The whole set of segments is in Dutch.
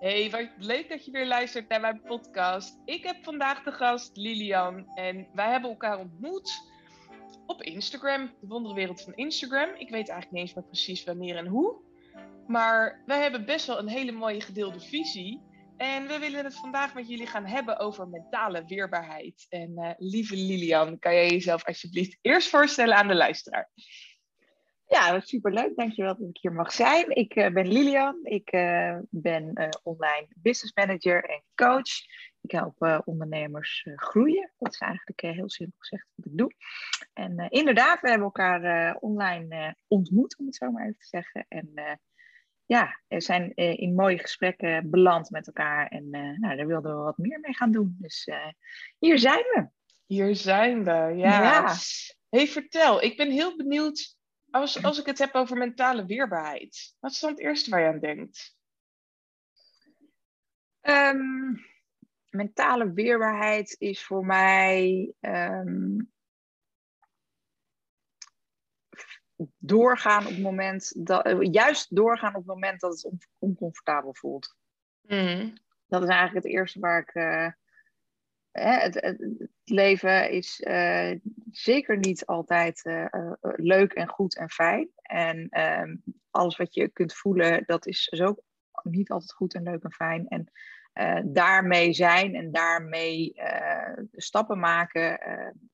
Hey, wat leuk dat je weer luistert naar mijn podcast. Ik heb vandaag de gast Lilian en wij hebben elkaar ontmoet op Instagram, de wonderwereld van Instagram. Ik weet eigenlijk niet eens meer precies wanneer en hoe, maar wij hebben best wel een hele mooie gedeelde visie. En we willen het vandaag met jullie gaan hebben over mentale weerbaarheid. En uh, lieve Lilian, kan jij jezelf alsjeblieft eerst voorstellen aan de luisteraar? Ja, superleuk. Dankjewel dat ik hier mag zijn. Ik uh, ben Lilian. Ik uh, ben uh, online business manager en coach. Ik help ondernemers groeien. Dat is eigenlijk heel simpel gezegd wat ik doe. En inderdaad, we hebben elkaar online ontmoet, om het zo maar even te zeggen. En ja, we zijn in mooie gesprekken beland met elkaar. En nou, daar wilden we wat meer mee gaan doen. Dus hier zijn we. Hier zijn we, ja. ja. hey, vertel. Ik ben heel benieuwd als, als ik het heb over mentale weerbaarheid, wat is dan het eerste waar je aan denkt? Um, mentale weerbaarheid is voor mij um, doorgaan op het moment dat, juist doorgaan op het moment dat het on, oncomfortabel voelt. Mm. Dat is eigenlijk het eerste waar ik. Uh, het, leven is uh, zeker niet altijd uh, uh, leuk en goed en fijn. En ehm, alles wat je kunt voelen, dat is zo niet altijd goed en leuk en fijn. En daarmee zijn en daarmee stappen maken,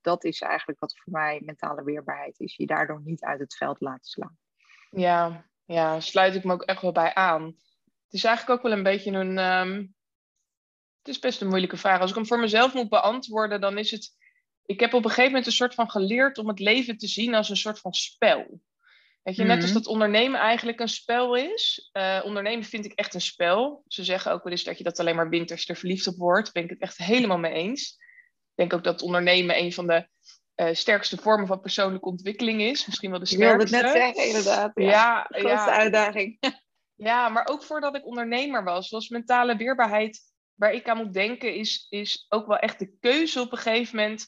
dat is eigenlijk wat voor mij mentale weerbaarheid is. Je daardoor niet uit het veld laten slaan. Ja, ja, sluit ik me ook echt wel bij aan. Het is eigenlijk ook wel een beetje een. Um het is best een moeilijke vraag. Als ik hem voor mezelf moet beantwoorden, dan is het. Ik heb op een gegeven moment een soort van geleerd om het leven te zien als een soort van spel. Weet je, net als mhm. dat ondernemen eigenlijk een spel is. Uh, ondernemen vind ik echt een spel. Ze zeggen ook wel eens dat je dat alleen maar wint als je er verliefd op wordt. Daar ben ik het echt helemaal mee eens. Ik denk ook dat ondernemen een van de uh, sterkste vormen van persoonlijke ontwikkeling is. Misschien wel de sterkste. Ik wilde het net zeggen, inderdaad. Ja, ja de grootste ja. uitdaging. Ja, maar ook voordat ik ondernemer was, was mentale weerbaarheid waar ik aan moet denken is, is ook wel echt de keuze op een gegeven moment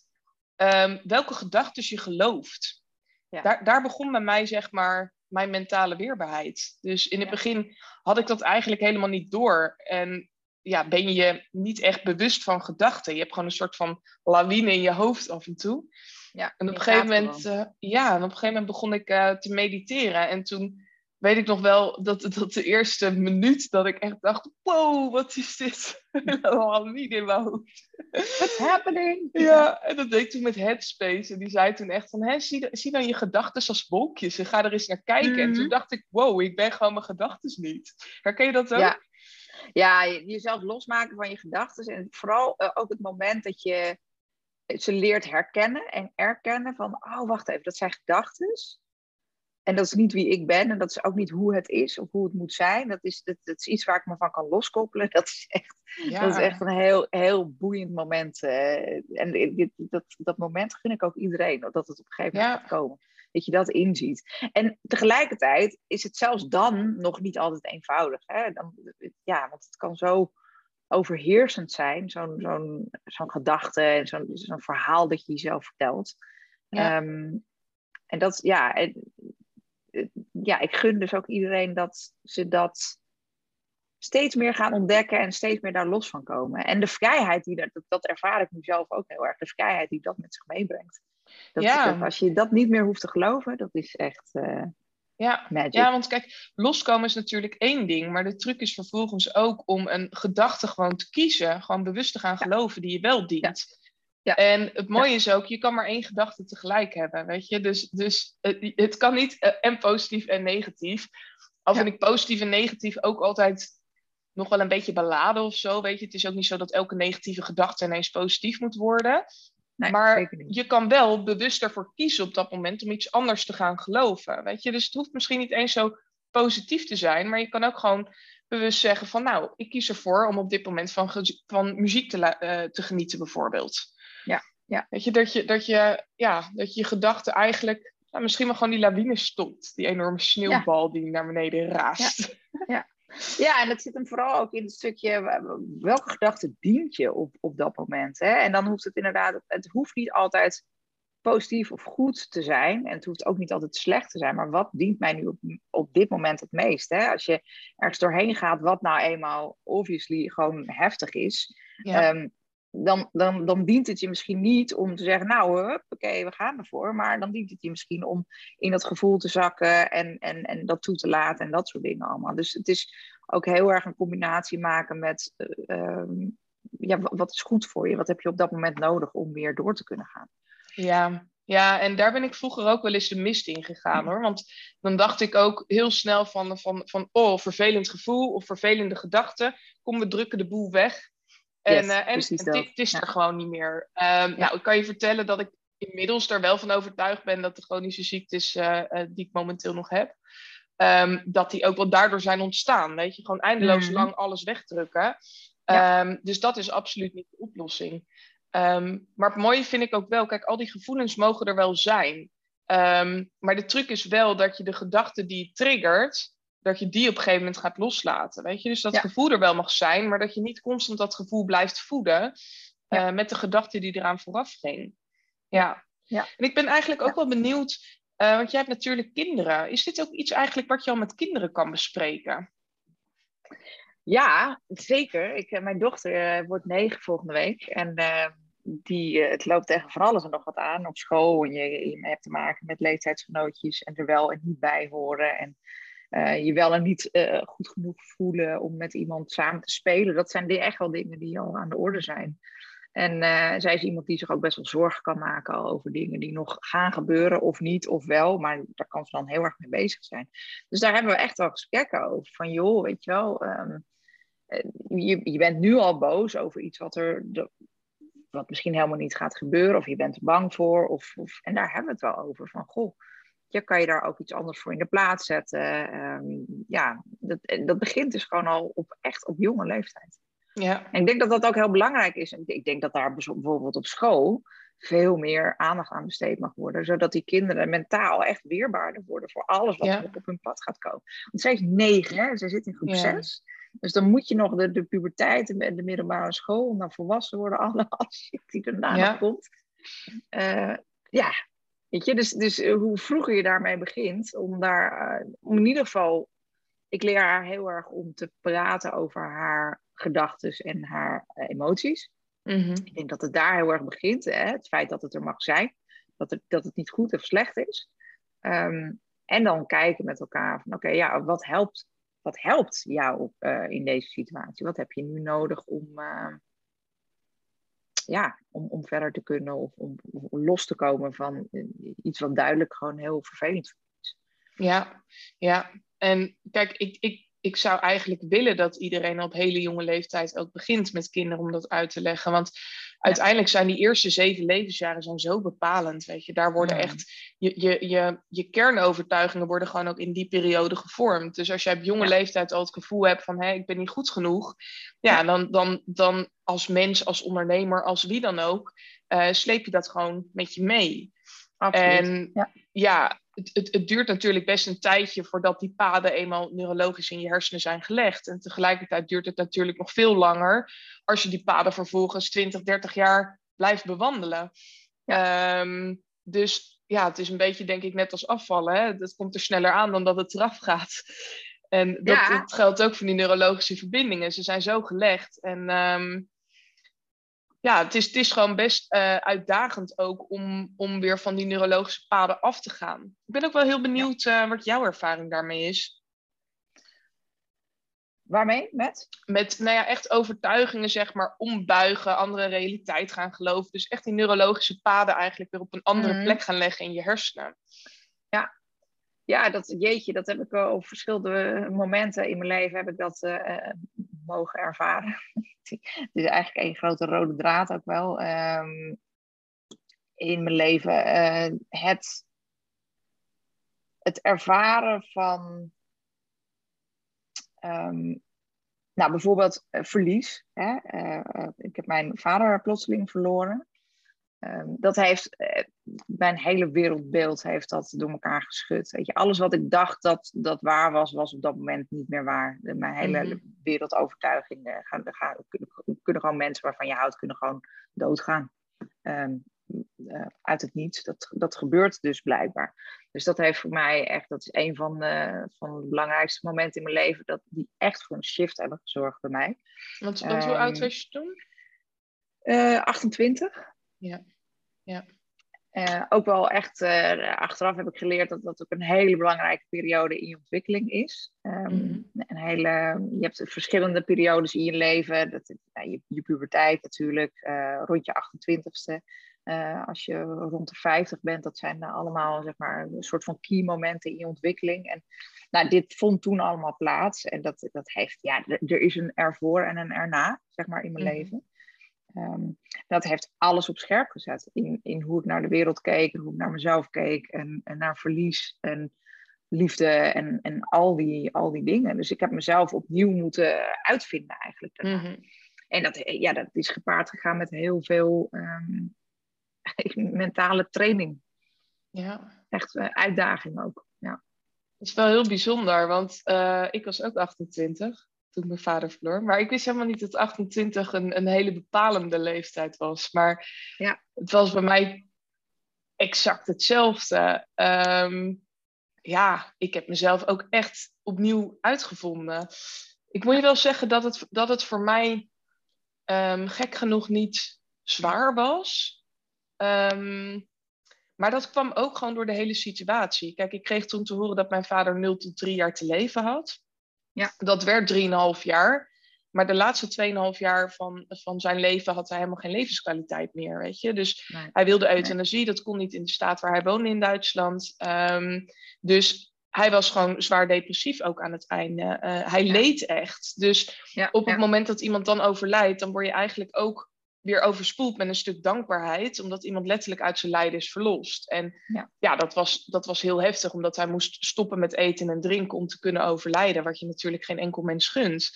um, welke gedachten je gelooft. Ja. Daar, daar begon bij mij zeg maar mijn mentale weerbaarheid. Dus in het begin had ik dat eigenlijk helemaal niet door. En ja, ben je niet echt bewust van gedachten. Je hebt gewoon een soort van lawine in je hoofd af en toe. Ja, en op een gegeven moment, uh, ja, en op een gegeven moment begon ik uh, te mediteren. En toen weet ik nog wel dat, dat de eerste minuut dat ik echt dacht, wow, wat is dit? Al niet in mijn hoofd. What's happening? Ja, en dat deed ik toen met Headspace. En die zei toen echt van, Hé, zie, zie dan je gedachten als wolkjes en ga er eens naar kijken. En toen mhm. dacht ik, wow, ik ben gewoon mijn gedachten niet. Herken je dat ook? Ja. ja, jezelf losmaken van je gedachten. En vooral uh, ook het moment dat je ze leert herkennen en erkennen van, oh, wacht even, dat zijn gedachten. En dat is niet wie ik ben en dat is ook niet hoe het is of hoe het moet zijn. Dat is, dat, dat is iets waar ik me van kan loskoppelen. Dat is echt, dat is echt een heel, heel boeiend moment. Uh, en dit, dat, dat moment gun ik ook iedereen, dat het op een gegeven moment gaat komen. Dat je dat inziet. En tegelijkertijd is het zelfs dan nog niet altijd eenvoudig. Hè? Dan, ja, want het kan zo overheersend zijn, zo'n zo'n zo'n gedachte en zo'n zo'n verhaal dat je jezelf vertelt. Ja. Um, en dat, ja, ja, ik gun dus ook iedereen dat ze dat steeds meer gaan ontdekken en steeds meer daar los van komen. En de vrijheid die dat, dat ervaar ik nu zelf ook heel erg, de vrijheid die dat met zich meebrengt. Dat, ja. als je dat niet meer hoeft te geloven, dat is echt uh, ja. magic. Ja, want kijk, loskomen is natuurlijk één ding, maar de truc is vervolgens ook om een gedachte gewoon te kiezen, gewoon bewust te gaan geloven die je wel dient. Ja. En het mooie is ook, je kan maar één gedachte tegelijk hebben, weet je. Dus, dus het, kan niet uh, en positief en negatief. Al vind ik positief en negatief ook altijd nog wel een beetje beladen of zo, weet je. Het is ook niet zo dat elke negatieve gedachte ineens positief moet worden. Nee, maar je kan wel bewust ervoor kiezen op dat moment om iets anders te gaan geloven, weet je. Dus het hoeft misschien niet eens zo positief te zijn, maar je kan ook gewoon bewust zeggen van nou, ik kies ervoor om op dit moment van, van muziek te, uh, te genieten bijvoorbeeld. Ja, ja. Weet je, dat je dat je, ja, dat je, je gedachten eigenlijk nou, misschien wel gewoon die lawine stopt. Die enorme sneeuwbal die naar beneden raast. Ja. ja. Ja, en dat zit hem vooral ook in het stukje welke gedachte dient je op, op dat moment. Hè? En dan hoeft het inderdaad, het hoeft niet altijd positief of goed te zijn. En het hoeft ook niet altijd slecht te zijn. Maar wat dient mij nu op, op dit moment het meest? Hè? Als je ergens doorheen gaat, wat nou eenmaal obviously gewoon heftig is. Ehm, dan, dan, dan dient het je misschien niet om te zeggen, nou, oké, we gaan ervoor. Maar dan dient het je misschien om in dat gevoel te zakken en, en, en dat toe te laten en dat soort dingen allemaal. Dus het is ook heel erg een combinatie maken met, uh, ja, wat is goed voor je? Wat heb je op dat moment nodig om weer door te kunnen gaan? Ja, ja, en daar ben ik vroeger ook wel eens de mist in gegaan hoor. Want dan dacht ik ook heel snel van, van, van oh, vervelend gevoel of vervelende gedachten. Kom, we drukken de boel weg. En, en, en dit is er gewoon niet meer. Um, Nou, ik kan je vertellen dat ik inmiddels er wel van overtuigd ben dat de chronische ziektes uh, die ik momenteel nog heb, um, dat die ook wel daardoor zijn ontstaan. Weet je, gewoon eindeloos mm. lang alles wegdrukken. Um, dus dat is absoluut niet de oplossing. maar het mooie vind ik ook wel, kijk, al die gevoelens mogen er wel zijn. maar de truc is wel dat je de gedachten die je triggert, dat je die op een gegeven moment gaat loslaten. Weet je? Dus dat gevoel er wel mag zijn, maar dat je niet constant dat gevoel blijft voeden uh, met de gedachte die eraan vooraf ging. Ja. ja. En ik ben eigenlijk ook wel benieuwd, uh, want jij hebt natuurlijk kinderen. Is dit ook iets eigenlijk wat je al met kinderen kan bespreken? Ja, zeker. Ik, eh, mijn dochter wordt negen volgende week. En die, het loopt tegen van alles en nog wat aan op school. En je, je hebt te maken met leeftijdsgenootjes en er wel en niet bij horen. En uh, je wel en niet uh, goed genoeg voelen om met iemand samen te spelen. Dat zijn echt wel dingen die al aan de orde zijn. En uh, zij is iemand die zich ook best wel zorgen kan maken over dingen die nog gaan gebeuren of niet of wel. Maar daar kan ze dan heel erg mee bezig zijn. Dus daar hebben we echt wel gesprekken over. Van joh, weet je wel, um, je, je bent nu al boos over iets wat er... Wat misschien helemaal niet gaat gebeuren, of je bent er bang voor. Of, of, en daar hebben we het wel over. Van goh, je kan je daar ook iets anders voor in de plaats zetten. Um, ja, dat, dat begint dus gewoon al op, echt op jonge leeftijd. Ja. En ik denk dat dat ook heel belangrijk is. Ik denk dat daar bijvoorbeeld op school veel meer aandacht aan besteed mag worden. Zodat die kinderen mentaal echt weerbaarder worden voor alles wat op hun pad gaat komen. Want zij is negen, hè? zij zit in groep ja. zes. Dus dan moet je nog de, de puberteit en de middelbare school, en dan volwassen worden, alle shit die daarna ja. nog komt. Uh, ja, Weet je, dus, dus eh, hoe vroeger je daarmee begint, om daar, uh, om in ieder geval, ik leer haar heel erg om te praten over haar gedachten en haar uh, emoties. Mm-hmm. Ik denk dat het daar heel erg begint, hè? het feit dat het er mag zijn, dat het, dat het niet goed of slecht is. Um, en dan kijken met elkaar van, oké, okay, ja, wat helpt, wat helpt jou in deze situatie? Wat heb je nu nodig om ja, om, om verder te kunnen of om, los te komen van eh, iets wat duidelijk gewoon heel vervelend is. Ja, ja. En kijk, ik, ik, ik zou eigenlijk willen dat iedereen op hele jonge leeftijd ook begint met kinderen om dat uit te leggen. Want uiteindelijk zijn die eerste zeven levensjaren zijn zo bepalend. Weet je, daar worden echt je, je, je, je kernovertuigingen worden gewoon ook in die periode gevormd. Dus als jij op jonge leeftijd al het gevoel hebt van hé, ik ben niet goed genoeg, ja, Dan, dan, dan als mens, als ondernemer, als wie dan ook, uh, sleep je dat gewoon met je mee. Absoluut. En ja, ja het, het, het, duurt natuurlijk best een tijdje voordat die paden eenmaal neurologisch in je hersenen zijn gelegd. En tegelijkertijd duurt het natuurlijk nog veel langer als je die paden vervolgens 20, 30 jaar blijft bewandelen. Ja. Um, dus ja, het is een beetje denk ik net als afvallen. Hè? Dat komt er sneller aan dan dat het eraf gaat. En dat, ja. dat geldt ook voor die neurologische verbindingen. Ze zijn zo gelegd. En um, ja, het is, het is gewoon best uh, uitdagend ook om, om weer van die neurologische paden af te gaan. Ik ben ook wel heel benieuwd uh, wat jouw ervaring daarmee is. Waarmee? Met? Met, nou ja, echt overtuigingen, zeg maar, ombuigen, andere realiteit gaan geloven. Dus echt die neurologische paden eigenlijk weer op een andere mm. plek gaan leggen in je hersenen. Ja, ja, dat, jeetje, dat heb ik op verschillende momenten in mijn leven heb ik dat uh, mogen ervaren. het is eigenlijk een grote rode draad ook wel um, in mijn leven. Uh, het, het ervaren van, um, nou bijvoorbeeld uh, verlies. Hè? Uh, ik heb mijn vader plotseling verloren. Um, dat heeft, mijn hele wereldbeeld heeft dat door elkaar geschud. Weet je, alles wat ik dacht dat, dat waar was, was op dat moment niet meer waar. Mijn hele mm -hmm. wereldovertuiging. Uh, gaan, gaan, kunnen, kunnen, gewoon mensen waarvan je houdt, kunnen gewoon doodgaan. Um, uh, uit het niets. Dat, dat gebeurt dus blijkbaar. Dus dat heeft voor mij echt, dat is een van de, van de belangrijkste momenten in mijn leven, dat die echt voor een shift hebben gezorgd bij mij. Want, want hoe oud ehm, was je toen? 28. Ja. ja. Uh, ook wel echt, uh, achteraf heb ik geleerd dat dat ook een hele belangrijke periode in je ontwikkeling is. Um, een hele, je hebt verschillende periodes in je leven. Dat, nou, je, je puberteit natuurlijk, uh, rond je 28ste. als je rond de 50 bent, dat zijn allemaal zeg maar, een soort van key momenten in je ontwikkeling. En nou, dit vond toen allemaal plaats. En dat, dat heeft, ja, er is een ervoor en een erna, zeg maar, in mijn mm-hmm. leven. Um, dat heeft alles op scherp gezet. In, in hoe ik naar de wereld keek, hoe ik naar mezelf keek en, en naar verlies en liefde en, en al, die, al die dingen. Dus ik heb mezelf opnieuw moeten uitvinden eigenlijk. Mhm. En dat, ja, dat is gepaard gegaan met heel veel um, mentale training. Ja. Echt uh, uitdaging ook. Ja. Dat is wel heel bijzonder, want uh, ik was ook 28 toen mijn vader verloor. Maar ik wist helemaal niet dat 28 een, een hele bepalende leeftijd was. Maar ja. het was bij mij exact hetzelfde. Ehm, ja, ik heb mezelf ook echt opnieuw uitgevonden. Ik moet je wel zeggen dat het, dat het voor mij um, gek genoeg niet zwaar was. Um, maar dat kwam ook gewoon door de hele situatie. Kijk, ik kreeg toen te horen dat mijn vader 0 tot 3 jaar te leven had. Ja. Dat werd 3,5 jaar. Maar de laatste 2,5 jaar van, van zijn leven had hij helemaal geen levenskwaliteit meer, weet je. Dus hij wilde euthanasie, dat kon niet in de staat waar hij woonde in Duitsland. Um, dus hij was gewoon zwaar depressief ook aan het einde. Uh, hij leed echt. Dus ja, op het moment dat iemand dan overlijdt, dan word je eigenlijk ook weer overspoeld met een stuk dankbaarheid, omdat iemand letterlijk uit zijn lijden is verlost. En ja, ja dat, was, dat was heel heftig, omdat hij moest stoppen met eten en drinken om te kunnen overlijden, wat je natuurlijk geen enkel mens gunt.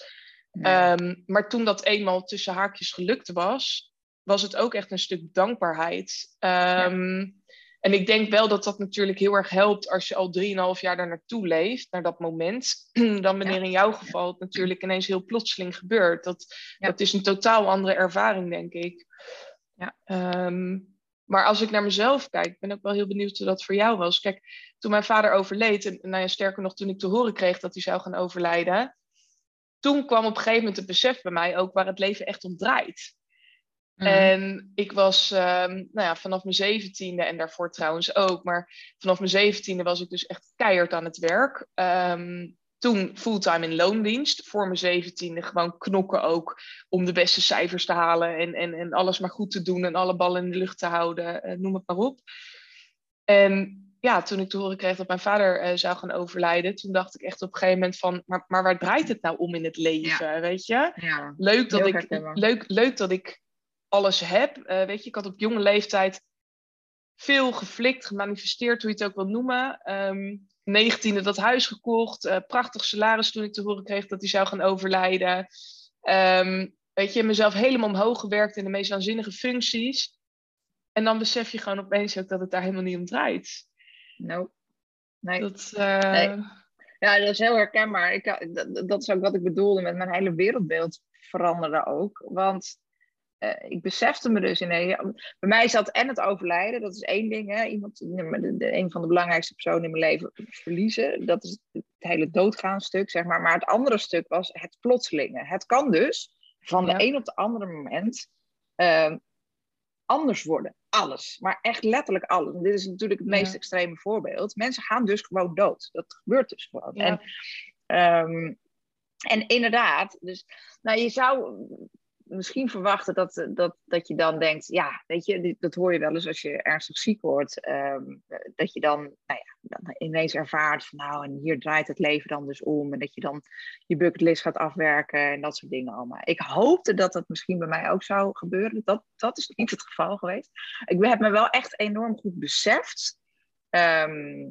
Ehm, maar toen dat eenmaal tussen haakjes gelukt was, was het ook echt een stuk dankbaarheid. Um, en ik denk wel dat dat natuurlijk heel erg helpt als je al 3,5 jaar daar naartoe leeft, naar dat moment. Dan wanneer in jouw geval het natuurlijk ineens heel plotseling gebeurt. Dat, dat is een totaal andere ervaring, denk ik. Ja. Ehm, maar als ik naar mezelf kijk, ben ik ook wel heel benieuwd hoe dat voor jou was. Kijk, toen mijn vader overleed, en nou ja, sterker nog, toen ik te horen kreeg dat hij zou gaan overlijden, toen kwam op een gegeven moment het besef bij mij ook waar het leven echt om draait. Mm. En ik was um, nou ja, vanaf mijn zeventiende en daarvoor trouwens ook, maar vanaf mijn zeventiende was ik dus echt keihard aan het werk. Um, toen fulltime in loondienst, voor mijn zeventiende gewoon knokken ook om de beste cijfers te halen en, en, en alles maar goed te doen en alle ballen in de lucht te houden, uh, noem het maar op. En ja, toen ik te horen kreeg dat mijn vader uh, zou gaan overlijden, toen dacht ik echt op een gegeven moment van, maar, maar waar draait het nou om in het leven, weet je? Ja, leuk, dat ik, leuk, leuk dat ik alles heb. Uh, weet je, ik had op jonge leeftijd veel geflikt, gemanifesteerd, hoe je het ook wil noemen. Um, negentiende dat huis gekocht, uh, prachtig salaris toen ik te horen kreeg dat hij zou gaan overlijden. Um, weet je, mezelf helemaal omhoog gewerkt in de meest waanzinnige functies. En dan besef je gewoon opeens ook dat het daar helemaal niet om draait. Nee. Dat, uh... nee. Ja, dat is heel herkenbaar. Ik, dat, dat is ook wat ik bedoelde met mijn hele wereldbeeld veranderde ook. Want uh, ik besefte me dus in een, bij mij dat en het overlijden, dat is één ding. Hè? Iemand, een van de belangrijkste personen in mijn leven verliezen. Dat is het hele doodgaan stuk, zeg maar. Maar het andere stuk was het plotselinge. Het kan dus van de een op de andere moment uh, anders worden. Alles. Maar echt letterlijk alles. En dit is natuurlijk het meest extreme voorbeeld. Mensen gaan dus gewoon dood. Dat gebeurt dus gewoon. En, um, en inderdaad, dus, nou, je zou misschien verwachten dat, dat, dat je dan denkt, ja, weet je, dat hoor je wel eens als je ernstig ziek wordt, ehm, dat je dan, nou ja, ineens ervaart van nou, en hier draait het leven dan dus om, en dat je dan je bucketlist gaat afwerken en dat soort dingen allemaal. Ik hoopte dat dat misschien bij mij ook zou gebeuren. Dat, dat is niet het geval geweest. Ik heb me wel echt enorm goed beseft. Ehm,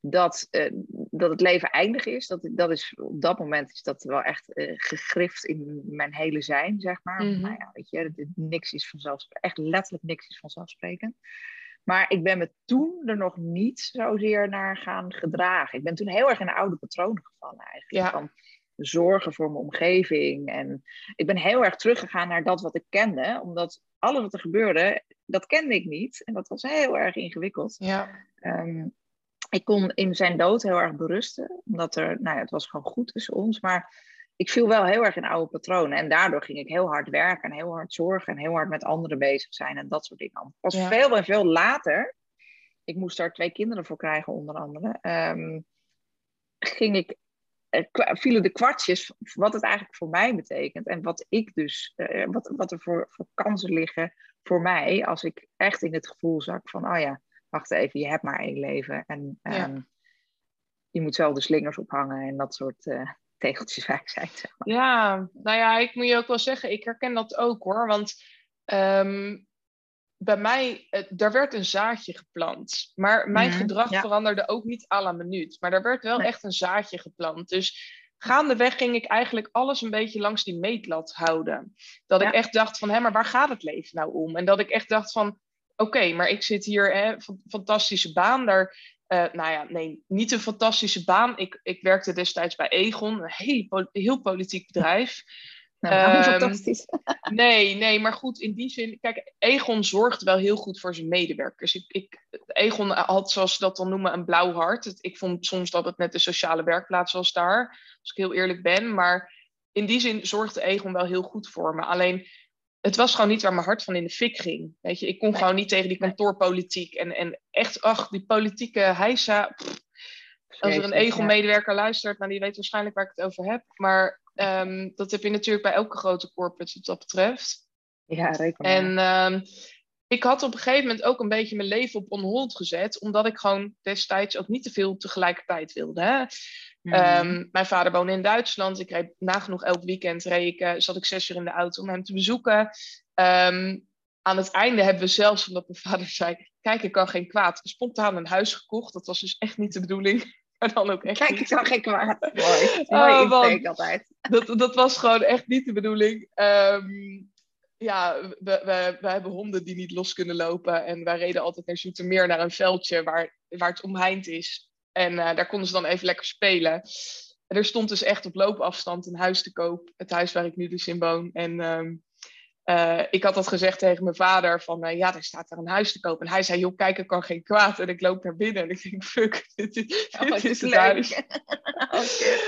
dat, uh, dat het leven eindig is. Dat, dat is, op dat moment is dat wel echt uh, gegrift in mijn hele zijn, zeg maar. Mm -hmm. Nou ja, weet je, niks is vanzelfsprekend. Echt letterlijk niks is vanzelfsprekend. Maar ik ben me toen er nog niet zozeer naar gaan gedragen. Ik ben toen heel erg in de oude patronen gevallen eigenlijk. Ja. Van zorgen voor mijn omgeving. En ik ben heel erg teruggegaan naar dat wat ik kende. Omdat alles wat er gebeurde, dat kende ik niet. En dat was heel erg ingewikkeld. Ja. Ehm, ik kon in zijn dood heel erg berusten. Omdat er, nou ja, het was gewoon goed tussen ons. Maar ik viel wel heel erg in oude patronen. En daardoor ging ik heel hard werken en heel hard zorgen en heel hard met anderen bezig zijn en dat soort dingen. Pas veel en veel later, ik moest daar twee kinderen voor krijgen onder andere, um, ging ik, uh, vielen de kwartjes wat het eigenlijk voor mij betekent. En wat ik dus, uh, wat, wat er voor, voor kansen liggen voor mij als ik echt in het gevoel zak van, oh ja, wacht even, je hebt maar één leven. En um, je moet zelf de slingers ophangen en dat soort uh, tegeltjeswijsheid. Zeg maar. Ja, nou ja, ik moet je ook wel zeggen, ik herken dat ook hoor. Want um, bij mij, er werd een zaadje geplant. Maar mijn mm, gedrag ja. veranderde ook niet à la minuut. Maar er werd wel nee. echt een zaadje geplant. Dus gaandeweg ging ik eigenlijk alles een beetje langs die meetlat houden. Dat ja. ik echt dacht van, hé, maar waar gaat het leven nou om? En dat ik echt dacht van, oké, okay, maar ik zit hier, hè, fantastische baan, daar uh, nou ja, nee, niet een fantastische baan. Ik, ik werkte destijds bij Egon, een heel, heel politiek bedrijf. Nou, um, fantastisch. nee, nee, maar goed, in die zin, kijk, Egon zorgt wel heel goed voor zijn medewerkers. Ik, ik, Egon had, zoals ze dat dan noemen, een blauw hart. Ik vond soms dat het net de sociale werkplaats was daar, als ik heel eerlijk ben. Maar in die zin zorgde Egon wel heel goed voor me. Alleen het was gewoon niet waar mijn hart van in de fik ging. Weet je, ik kon nee. gewoon niet tegen die kantoorpolitiek. En, en echt, ach, die politieke heisa. Pff, als er een Egon-medewerker luistert, nou, die weet waarschijnlijk waar ik het over heb. Maar um, dat heb je natuurlijk bij elke grote corporate wat dat betreft. Ja, reken maar. En um, ik had op een gegeven moment ook een beetje mijn leven op on hold gezet. Omdat ik gewoon destijds ook niet te veel tegelijkertijd wilde. Hè? Mm. Um, mijn vader woonde in Duitsland. Ik reed nagenoeg elk weekend reed ik, uh, zat ik zes uur in de auto om hem te bezoeken. Um, aan het einde hebben we zelfs, omdat mijn vader zei: Kijk, ik kan geen kwaad. Spontaan een huis gekocht. Dat was dus echt niet de bedoeling. Maar dan ook echt Kijk, ik kan geen kwaad. Mooi. Mooi Oh, insteek altijd. Dat, dat was gewoon echt niet de bedoeling. Um, ja, we, we, we hebben honden die niet los kunnen lopen. En wij reden altijd naar Zoetermeer, naar een veldje waar, waar het omheind is. En uh, daar konden ze dan even lekker spelen. En er stond dus echt op loopafstand een huis te koop. Het huis waar ik nu dus in woon. En um, uh, ik had dat gezegd tegen mijn vader. Van uh, ja, er staat daar een huis te koop. En hij zei, joh, kijk, ik kan geen kwaad. En ik loop naar binnen. En ik denk, fuck, dit, dit, Oh, dit het is is huis. Oké.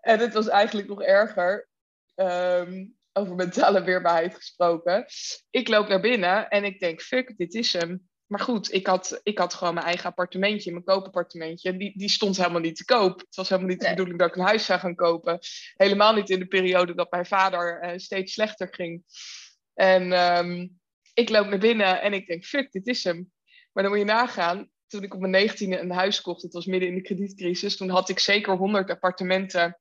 En het was eigenlijk nog erger. Um, over mentale weerbaarheid gesproken. Ik loop naar binnen en ik denk, fuck, dit is hem. Maar goed, ik had, ik had gewoon mijn eigen appartementje, mijn koopappartementje. Die, die stond helemaal niet te koop. Het was helemaal niet de Nee. bedoeling dat ik een huis zou gaan kopen. Helemaal niet in de periode dat mijn vader eh, steeds slechter ging. En ehm, ik loop naar binnen en ik denk, fuck, dit is hem. Maar dan moet je nagaan, toen ik op mijn negentiende een huis kocht, het was midden in de kredietcrisis, toen had ik zeker 100 appartementen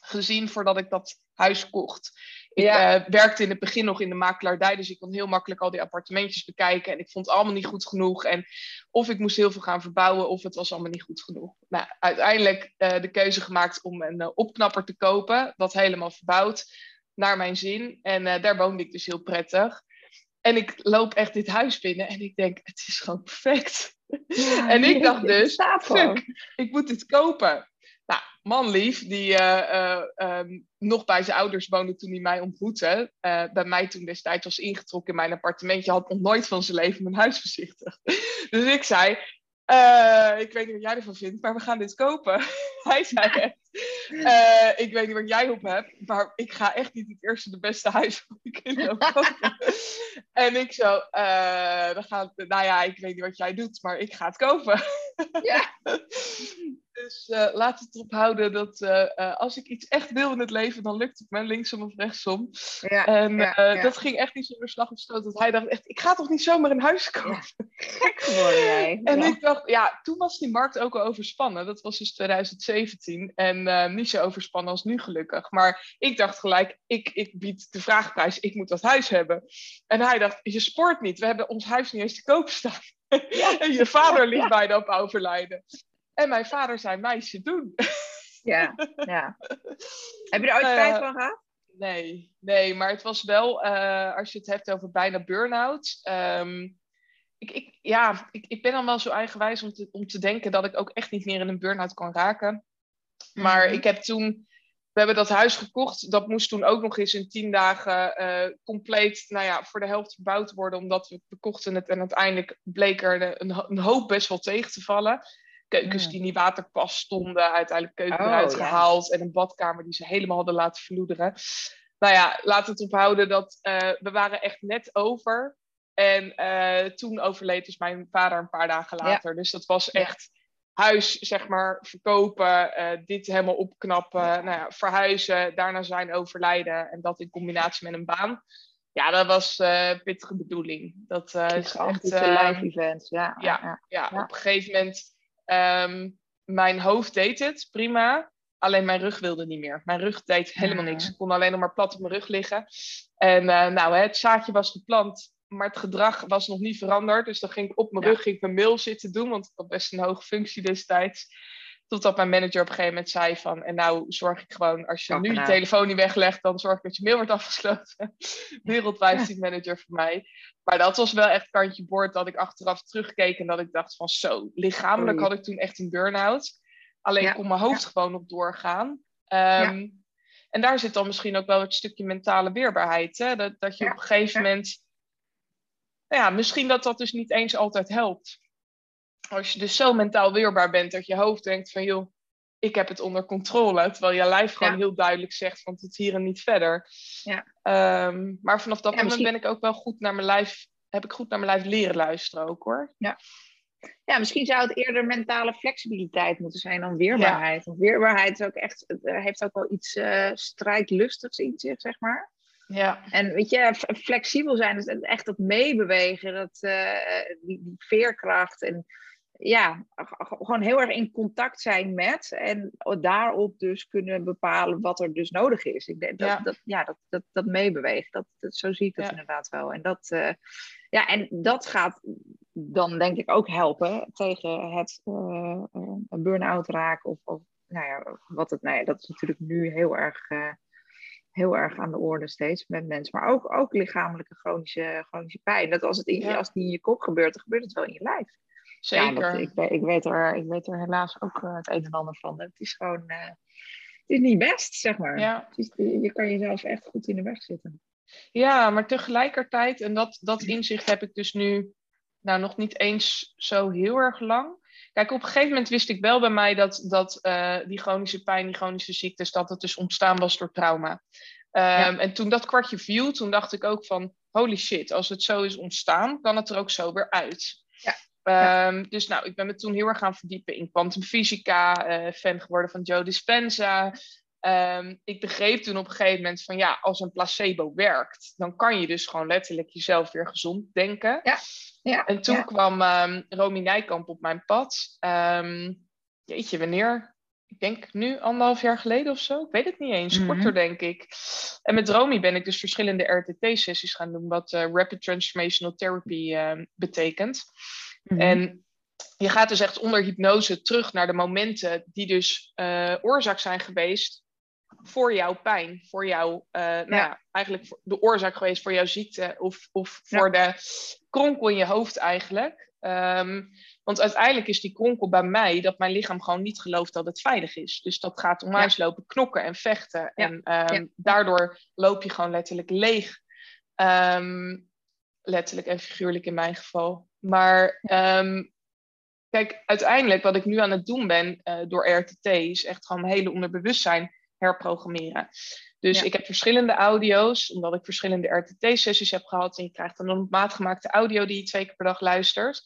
gezien voordat ik dat huis kocht. Ik Ja. eh, werkte in het begin nog in de makelaardij, dus ik kon heel makkelijk al die appartementjes bekijken. En ik vond het allemaal niet goed genoeg. En of ik moest heel veel gaan verbouwen, of het was allemaal niet goed genoeg. Nou, uiteindelijk eh, de keuze gemaakt om een eh, opknapper te kopen, dat helemaal verbouwd, naar mijn zin. En daar woonde ik dus heel prettig. En ik loop echt dit huis binnen en ik denk, het is gewoon perfect. En ik dacht dus, fuck, ik moet dit kopen. Nou, manlief, die eh, eh, ehm, nog bij zijn ouders woonde toen hij mij ontmoette. eh, bij mij toen destijds was ingetrokken in mijn appartementje. Had nog nooit van zijn leven mijn huis bezichtigd. Dus ik zei, ik weet niet wat jij ervan vindt, maar we gaan dit kopen. Hij zei echt, eh, ik weet niet wat jij op hebt, maar ik ga echt niet het eerste de beste huis van de kinderen kopen. en ik zo, eh, we gaan, nou ja, ik weet niet wat jij doet, maar ik ga het kopen. Ja. Dus uh, laat het erop houden dat als ik iets echt wil in het leven, dan lukt het me linksom of rechtsom. Ja, En ja, ja. dat ging echt niet zonder slag of stoot. Dat hij dacht echt, ik ga toch niet zomaar een huis kopen? Gek geworden jij. En ik dacht, ja, toen was die markt ook al overspannen. Dat was dus 2017. En uh, niet zo overspannen als nu gelukkig. Maar ik dacht gelijk, ik, ik bied de vraagprijs, ik moet dat huis hebben. En hij dacht, je sport niet. We hebben ons huis niet eens te koop staan. en je vader ligt Ja. bijna op overlijden. En mijn vader zei, meisje, doen. Ja, ja. Heb je er ooit Eh, spijt van gehad? Nee, nee, maar het was wel, uh, als je het hebt over bijna burn-out. Um, ik, ik, ja, ik, ik ben dan wel zo eigenwijs om te, om te denken dat ik ook echt niet meer in een burn-out kan raken. Maar Mhm. ik heb toen we hebben dat huis gekocht. Dat moest toen ook nog eens in tien dagen uh, compleet, nou ja, voor de helft gebouwd worden. Omdat we, we kochten het en uiteindelijk bleek er een, een, hoop best wel tegen te vallen. Keukens die niet waterpas stonden, uiteindelijk keuken oh, eruit gehaald. En een badkamer die ze helemaal hadden laten verloederen. Nou ja, laten we het ophouden dat uh, we waren echt net over. En uh, toen overleed dus mijn vader een paar dagen later. Dus dat was echt huis, zeg maar, verkopen, uh, dit helemaal opknappen, nou ja, verhuizen, daarna zijn overlijden en dat in combinatie met een baan. Ja, dat was uh, pittige bedoeling. Dat uh, is echt... live events, ja. Ja, ja, ja. op een gegeven moment... Um, mijn hoofd deed het, prima. Alleen mijn rug wilde niet meer. Mijn rug deed helemaal niks. Ik kon alleen nog maar plat op mijn rug liggen. En nou, het zaadje was geplant maar het gedrag was nog niet veranderd. Dus dan ging ik op mijn rug ging ik mijn mail zitten doen, want ik had best een hoge functie destijds. Totdat mijn manager op een gegeven moment zei van, en nou zorg ik gewoon, als je nu je telefoon niet weglegt, dan zorg ik dat je mail wordt afgesloten. Wereldwijd die manager voor mij. Maar dat was wel echt kantje boord dat ik achteraf terugkeek en dat ik dacht van zo, lichamelijk had ik toen echt een burn-out. Alleen ja. kon mijn hoofd gewoon nog doorgaan. Um, en daar zit dan misschien ook wel het stukje mentale weerbaarheid. Hè? Dat, dat je op een gegeven moment nou ja, misschien dat dat dus niet eens altijd helpt. Als je dus zo mentaal weerbaar bent dat je hoofd denkt van joh, ik heb het onder controle. Terwijl je lijf gewoon heel duidelijk zegt van het hier en niet verder. Ja. Um, maar vanaf dat moment ben ik ook wel goed naar mijn lijf, heb ik goed naar mijn lijf leren luisteren ook hoor. Ja. Ja, misschien zou het eerder mentale flexibiliteit moeten zijn dan weerbaarheid. Want weerbaarheid is ook echt, heeft ook wel iets uh, strijdlustigs in zich, zeg maar. Ja. En weet je, flexibel zijn, dus echt dat meebewegen, dat, uh, die, die, veerkracht en ja, gewoon heel erg in contact zijn met en daarop dus kunnen bepalen wat er dus nodig is. Ik denk dat, ja. dat, ja, dat, dat, dat meebewegen, dat, dat, zo zie ik dat inderdaad wel. En dat, uh, ja, en dat gaat dan denk ik ook helpen tegen het uh, burn-out raken of, of nou ja, wat het, nou ja, dat is natuurlijk nu heel erg heel erg aan de orde steeds met mensen. Maar ook, ook lichamelijke chronische, chronische pijn. Dat als het, in, als het in je kop gebeurt, dan gebeurt het wel in je lijf. Zeker. Ja, ik, ik, weet er, ik weet er helaas ook eh, het een en ander van. Het is gewoon uh, het is niet best, zeg maar. Ja. Is, je kan jezelf echt goed in de weg zitten. Ja, maar tegelijkertijd, en dat, dat inzicht heb ik dus nu nou, nog niet eens zo heel erg lang. Kijk, op een gegeven moment wist ik wel bij mij dat, dat uh, die chronische pijn, die chronische ziektes, dat het dus ontstaan was door trauma. Um, En toen dat kwartje viel, toen dacht ik ook van, holy shit, als het zo is ontstaan, kan het er ook zo weer uit. Ja. Um, dus nou, ik ben me toen heel erg gaan verdiepen in kwantumfysica, uh, fan geworden van Joe Dispenza. Um, ik begreep toen op een gegeven moment van ja, als een placebo werkt, dan kan je dus gewoon letterlijk jezelf weer gezond denken. Ja. Ja, en toen kwam um, Romy Nijkamp op mijn pad. Um, jeetje, wanneer? Ik denk nu anderhalf jaar geleden of zo. Ik weet het niet eens. Korter, mhm. denk ik. En met Romy ben ik dus verschillende RTT-sessies gaan doen, wat uh, Rapid Transformational Therapy uh, betekent. Mhm. En je gaat dus echt onder hypnose terug naar de momenten die dus uh, oorzaak zijn geweest voor jouw pijn, voor jouw, uh, nou ja, eigenlijk de oorzaak geweest voor jouw ziekte of, of voor de kronkel in je hoofd eigenlijk. Um, want uiteindelijk is die kronkel bij mij dat mijn lichaam gewoon niet gelooft dat het veilig is. Dus dat gaat onwijs ja. lopen knokken en vechten. En um, daardoor loop je gewoon letterlijk leeg. Um, letterlijk en figuurlijk in mijn geval. Maar kijk, uiteindelijk wat ik nu aan het doen ben uh, door RTT is echt gewoon mijn hele onderbewustzijn herprogrammeren. Dus ik heb verschillende audio's, omdat ik verschillende RTT-sessies heb gehad. En je krijgt dan een maatgemaakte audio die je twee keer per dag luistert.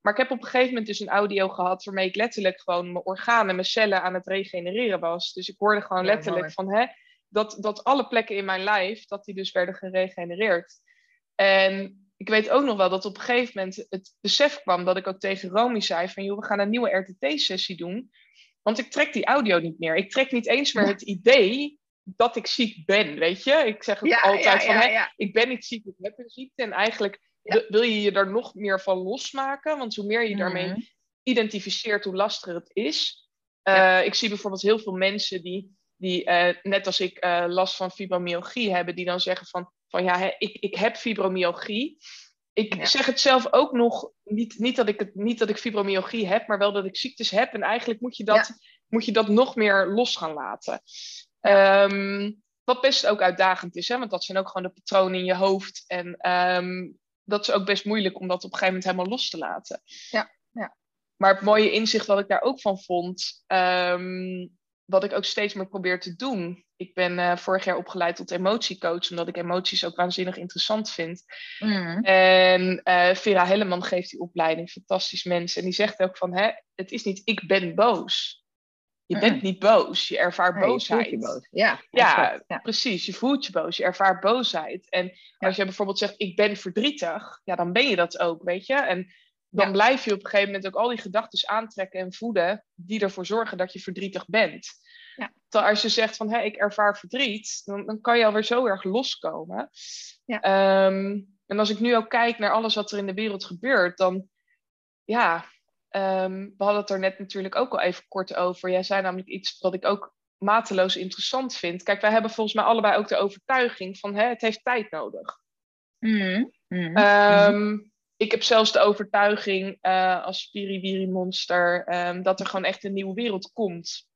Maar ik heb op een gegeven moment dus een audio gehad waarmee ik letterlijk gewoon mijn organen, mijn cellen aan het regenereren was. Dus ik hoorde gewoon letterlijk van hè, dat, dat alle plekken in mijn lijf, dat die dus werden geregenereerd. En ik weet ook nog wel dat op een gegeven moment het besef kwam dat ik ook tegen Romy zei van joh, we gaan een nieuwe RTT-sessie doen. Want ik trek die audio niet meer. Ik trek niet eens meer het idee dat ik ziek ben, weet je? Ik zeg het altijd van, hè, ik ben niet ziek, ik heb een ziekte. En eigenlijk wil je je er nog meer van losmaken. Want hoe meer je daarmee mhm. identificeert, hoe lastiger het is. Uh, ik zie bijvoorbeeld heel veel mensen die, die uh, net als ik, uh, last van fibromyalgie hebben. Die dan zeggen van, van ja, hè, ik, ik heb fibromyalgie. Ik zeg het zelf ook nog, niet, niet, dat ik het, niet dat ik fibromyalgie heb, maar wel dat ik ziektes heb. En eigenlijk moet je dat, moet je dat nog meer los gaan laten. Ehm, wat best ook uitdagend is, hè? want dat zijn ook gewoon de patronen in je hoofd. En ehm, dat is ook best moeilijk om dat op een gegeven moment helemaal los te laten. Ja, ja. Maar het mooie inzicht wat ik daar ook van vond, ehm, wat ik ook steeds meer probeer te doen. Ik ben uh, vorig jaar opgeleid tot emotiecoach, omdat ik emoties ook waanzinnig interessant vind. Mm. En uh, Vera Helleman geeft die opleiding, fantastisch mensen. En die zegt ook van, hè, het is niet ik ben boos. Je bent niet boos, je ervaart boosheid. Je boos. Ja, ja, ja, precies. Je voelt je boos, je ervaart boosheid. En als je bijvoorbeeld zegt, ik ben verdrietig, ja, dan ben je dat ook, weet je. En dan blijf je op een gegeven moment ook al die gedachten aantrekken en voeden die ervoor zorgen dat je verdrietig bent. Ja. Terwijl als je zegt van hé, ik ervaar verdriet, dan, dan kan je alweer zo erg loskomen. Ja. Ehm, en als ik nu ook kijk naar alles wat er in de wereld gebeurt, dan ja, um, we hadden het er net natuurlijk ook al even kort over. Jij zei namelijk iets wat ik ook mateloos interessant vind. Kijk, wij hebben volgens mij allebei ook de overtuiging van hè, het heeft tijd nodig. Mm, mm, um, ik heb zelfs de overtuiging uh, als spiriwiri monster um, dat er gewoon echt een nieuwe wereld komt.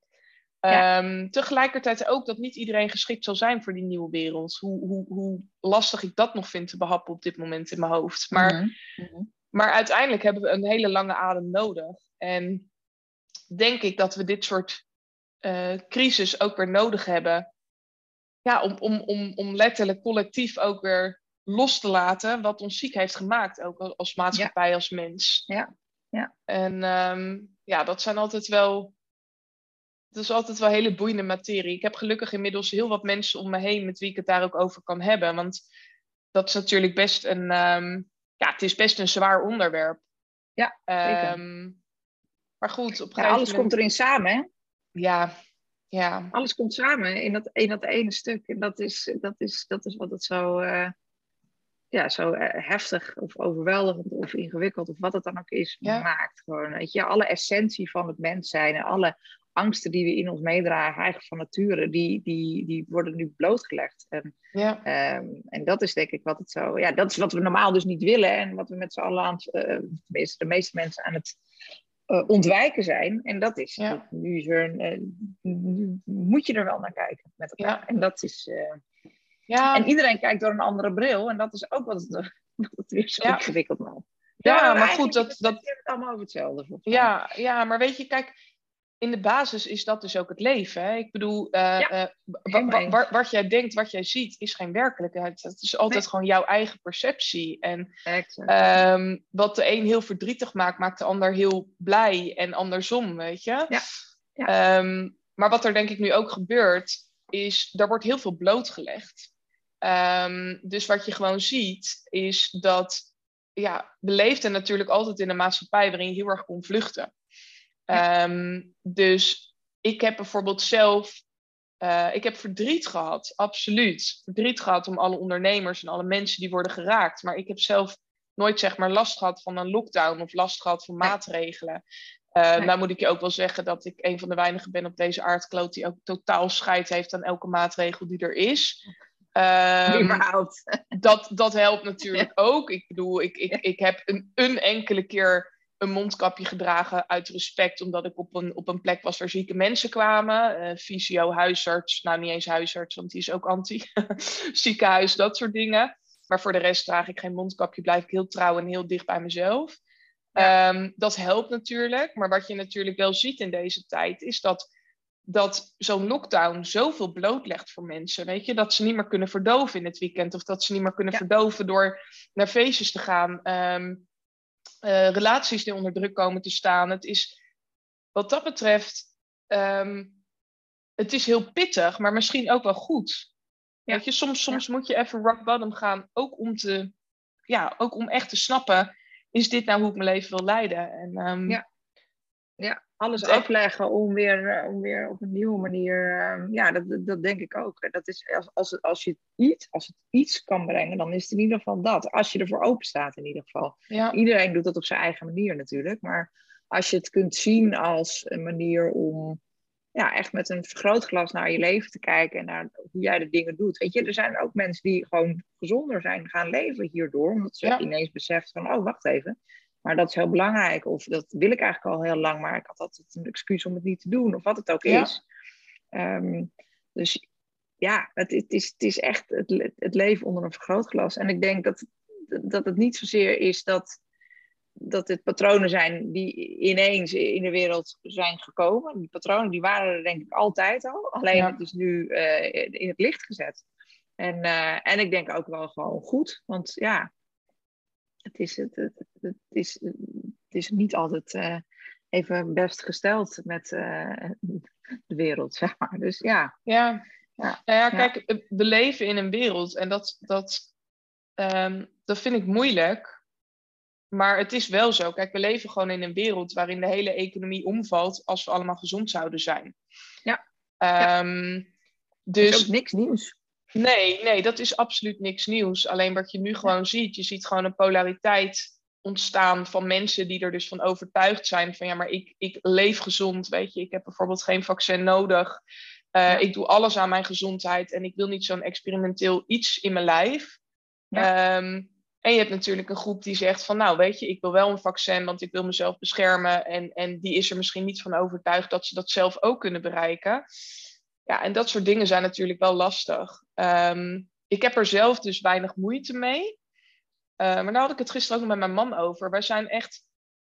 Um, Tegelijkertijd ook dat niet iedereen geschikt zal zijn voor die nieuwe wereld. Hoe, hoe, hoe lastig ik dat nog vind te behappen op dit moment in mijn hoofd. Maar, mm -hmm. maar uiteindelijk hebben we een hele lange adem nodig. En denk ik dat we dit soort uh, crisis ook weer nodig hebben. Ja, om, om, om, om letterlijk collectief ook weer los te laten wat ons ziek heeft gemaakt, ook als maatschappij, als mens. Ja. ja. En um, ja, dat zijn altijd wel. Dat is altijd wel hele boeiende materie. Ik heb gelukkig inmiddels heel wat mensen om me heen met wie ik het daar ook over kan hebben. Want dat is natuurlijk best een. Um, ja, het is best een zwaar onderwerp. Ja, um, maar goed, op ja, alles komt erin samen, hè? Ja, ja. Alles komt samen in dat, in dat ene stuk. En dat is, dat is, dat is wat het zo. Uh, ja, zo eh, heftig of overweldigend of ingewikkeld of wat het dan ook is, maakt. Gewoon, weet je, alle essentie van het mens zijn en alle angsten die we in ons meedragen, eigenlijk van nature, die, die, die worden nu blootgelegd. En, ja. Ehm, en dat is denk ik wat het zo, ja, dat is wat we normaal dus niet willen en wat we met z'n allen aan het, uh, tenminste de meeste mensen aan het uh, ontwijken zijn. En dat is, ja. nu is er, nu moet je er wel naar kijken met elkaar. Ja. En dat is, ja. En iedereen kijkt door een andere bril. En dat is ook wat het, wat het weer zo ingewikkeld maakt. Ja, ja maar goed, dat... dat... Het allemaal over hetzelfde. Ja, ja, maar weet je, kijk... In de basis is dat dus ook het leven. Hè? Ik bedoel, uh, uh, wat jij denkt, wat jij ziet, is geen werkelijkheid. Het is altijd gewoon jouw eigen perceptie. En um, wat de een heel verdrietig maakt, maakt de ander heel blij en andersom, weet je. Ja. ja. Um, maar wat er denk ik nu ook gebeurt, is, er wordt heel veel blootgelegd. Um, dus wat je gewoon ziet, is dat ja, we leefden natuurlijk altijd in een maatschappij waarin je heel erg kon vluchten. Um, dus ik heb bijvoorbeeld zelf, uh, ik heb verdriet gehad, absoluut. Verdriet gehad om alle ondernemers en alle mensen die worden geraakt. Maar ik heb zelf nooit zeg maar last gehad van een lockdown of last gehad van maatregelen. Uh, nee. Nou moet ik je ook wel zeggen dat ik een van de weinigen ben op deze aardkloot die ook totaal scheid heeft aan elke maatregel die er is. Um, dat, dat helpt natuurlijk ook. Ik bedoel, ik, ik, ik heb een, een enkele keer een mondkapje gedragen uit respect, omdat ik op een, op een plek was waar zieke mensen kwamen. Uh, fysio, huisarts, nou niet eens huisarts, want die is ook anti. Ziekenhuis, dat soort dingen. Maar voor de rest draag ik geen mondkapje, blijf ik heel trouw en heel dicht bij mezelf. Ja. Um, dat helpt natuurlijk. Maar wat je natuurlijk wel ziet in deze tijd, is dat dat zo'n lockdown zoveel blootlegt voor mensen. Weet je, dat ze niet meer kunnen verdoven in het weekend. Of dat ze niet meer kunnen verdoven door naar feestjes te gaan. Um, uh, relaties die onder druk komen te staan. Het is wat dat betreft. Um, het is heel pittig, maar misschien ook wel goed. Ja. Weet je, soms, soms moet je even rock bottom gaan. Ook om, te, ja, ook om echt te snappen. Is dit nou hoe ik mijn leven wil leiden? En, um, ja. ja, alles afleggen om weer, eh, om weer op een nieuwe manier. Ehm, ja, dat, dat denk ik ook. Dat is, als, als, het, als, je iets, als het iets kan brengen, dan is het in ieder geval dat. Als je ervoor open staat, in ieder geval. Ja. Iedereen doet dat op zijn eigen manier natuurlijk. Maar als je het kunt zien als een manier om ja, echt met een vergrootglas naar je leven te kijken en naar hoe jij de dingen doet. Weet je, er zijn ook mensen die gewoon gezonder zijn gaan leven hierdoor, omdat ze ineens beseft van, oh, wacht even, maar dat is heel belangrijk. Of dat wil ik eigenlijk al heel lang, maar ik had altijd een excuus om het niet te doen. Of wat het ook is. Um, Dus ja, het, het, is, het is echt het, het leven onder een vergrootglas. En ik denk dat, dat het niet zozeer is dat, dat het patronen zijn die ineens in de wereld zijn gekomen. Die patronen die waren er denk ik altijd al. Alleen het is nu uh, in het licht gezet. En, uh, en ik denk ook wel gewoon goed. Want ja, het is, het, het, het is, het is niet altijd uh, even best gesteld met de wereld, zeg maar. Dus ja. Ja, ja. Nou ja, kijk, we leven in een wereld en dat, dat, um, dat vind ik moeilijk. Maar het is wel zo. Kijk, we leven gewoon in een wereld waarin de hele economie omvalt als we allemaal gezond zouden zijn. Ja. Um, dus is ook niks nieuws. Nee, nee, dat is absoluut niks nieuws. Alleen wat je nu gewoon ziet, je ziet gewoon een polariteit ontstaan van mensen die er dus van overtuigd zijn van ja, maar ik, ik leef gezond, weet je, ik heb bijvoorbeeld geen vaccin nodig. Uh, Ik doe alles aan mijn gezondheid en ik wil niet zo'n experimenteel iets in mijn lijf. Ja. Um, en je hebt natuurlijk een groep die zegt van nou weet je, ik wil wel een vaccin, want ik wil mezelf beschermen. En, en die is er misschien niet van overtuigd dat ze dat zelf ook kunnen bereiken. Ja, en dat soort dingen zijn natuurlijk wel lastig. Um, ik heb er zelf dus weinig moeite mee. Uh, maar daar had ik het gisteren ook nog met mijn man over. Wij zijn echt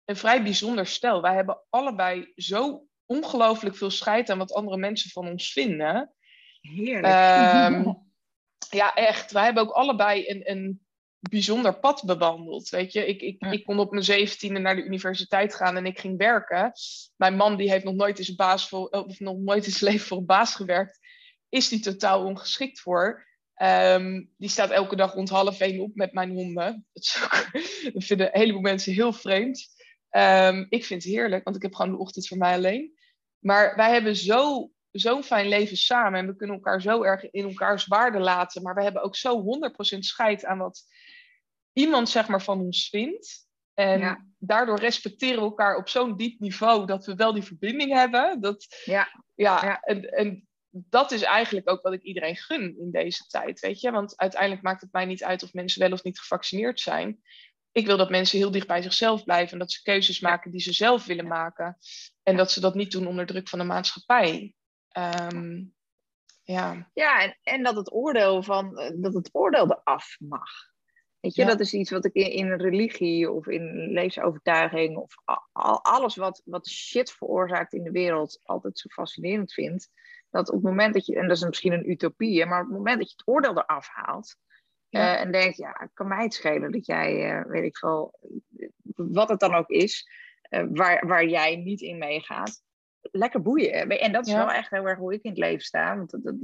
een vrij bijzonder stel. Wij hebben allebei zo ongelooflijk veel scheid aan wat andere mensen van ons vinden. Heerlijk. Um, ja, echt. Wij hebben ook allebei een, een bijzonder pad bewandeld. Weet je, ik, ik, ik kon op mijn zeventiende naar de universiteit gaan en ik ging werken. Mijn man die heeft nog nooit in zijn, baas voor, of nog nooit in zijn leven voor een baas gewerkt. Is die totaal ongeschikt voor. Um, die staat elke dag rond half één op met mijn honden. Dat, ook, dat vinden een heleboel mensen heel vreemd. Um, ik vind het heerlijk, want ik heb gewoon de ochtend voor mij alleen. Maar wij hebben zo, zo'n fijn leven samen en we kunnen elkaar zo erg in elkaars waarde laten. Maar we hebben ook zo 100% scheid aan wat iemand zeg maar, van ons vindt. En daardoor respecteren we elkaar op zo'n diep niveau dat we wel die verbinding hebben. Dat, ja. Ja, ja. En, en dat is eigenlijk ook wat ik iedereen gun in deze tijd, weet je. Want uiteindelijk maakt het mij niet uit of mensen wel of niet gevaccineerd zijn. Ik wil dat mensen heel dicht bij zichzelf blijven en dat ze keuzes maken die ze zelf willen maken. En dat ze dat niet doen onder druk van de maatschappij. Um, ja, ja en, en dat het oordeel van dat het oordeel eraf mag. Weet je, dat is iets wat ik in, in religie of in levensovertuiging of al, alles wat, wat shit veroorzaakt in de wereld altijd zo fascinerend vind. Dat op het moment dat je, en dat is misschien een utopie, maar op het moment dat je het oordeel eraf haalt uh, en denkt, ja, kan mij het schelen dat jij, uh, weet ik veel, wat het dan ook is, uh, waar, waar jij niet in meegaat, lekker boeien. En dat is ja. wel echt heel erg hoe ik in het leven sta. Want dat, dat,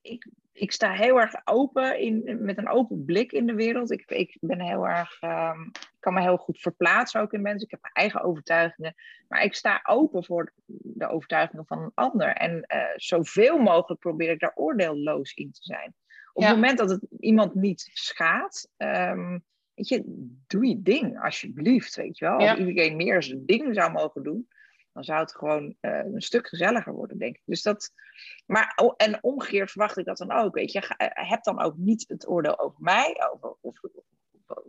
ik, ik sta heel erg open, in, met een open blik in de wereld. Ik, ik ben heel erg, um, kan me heel goed verplaatsen ook in mensen. Ik heb mijn eigen overtuigingen. Maar ik sta open voor de overtuigingen van een ander. En uh, zoveel mogelijk probeer ik daar oordeelloos in te zijn. Op ja. het moment dat het iemand niet schaadt, um, weet je, doe je ding alsjeblieft, weet je wel. Als iedereen meer zijn ding zou mogen doen, dan zou het gewoon uh, een stuk gezelliger worden, denk ik. Dus dat, maar, oh, en omgekeerd verwacht ik dat dan ook, weet je. Heb dan ook niet het oordeel over mij, over of, of,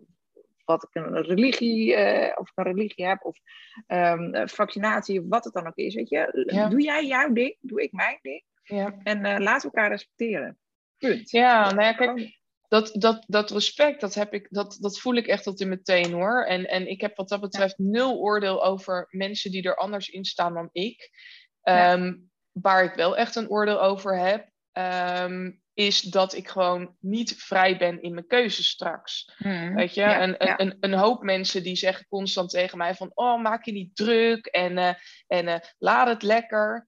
wat ik een religie, uh, of ik een religie heb, of um, vaccinatie, of wat het dan ook is, weet je. Ja. Doe jij jouw ding, doe ik mijn ding. Ja. En uh, laat elkaar respecteren. Punt. Ja, nou ja, kijk, dat, dat, dat respect, dat, heb ik, dat, dat voel ik echt tot in meteen hoor. En, en ik heb wat dat betreft ja. nul oordeel over mensen die er anders in staan dan ik. Um, waar ik wel echt een oordeel over heb, um, is dat ik gewoon niet vrij ben in mijn keuzes straks. Hmm. Weet je, ja, een, ja. een, een, hoop mensen die zeggen constant tegen mij van, oh maak je niet druk en, uh, en uh, laat het lekker.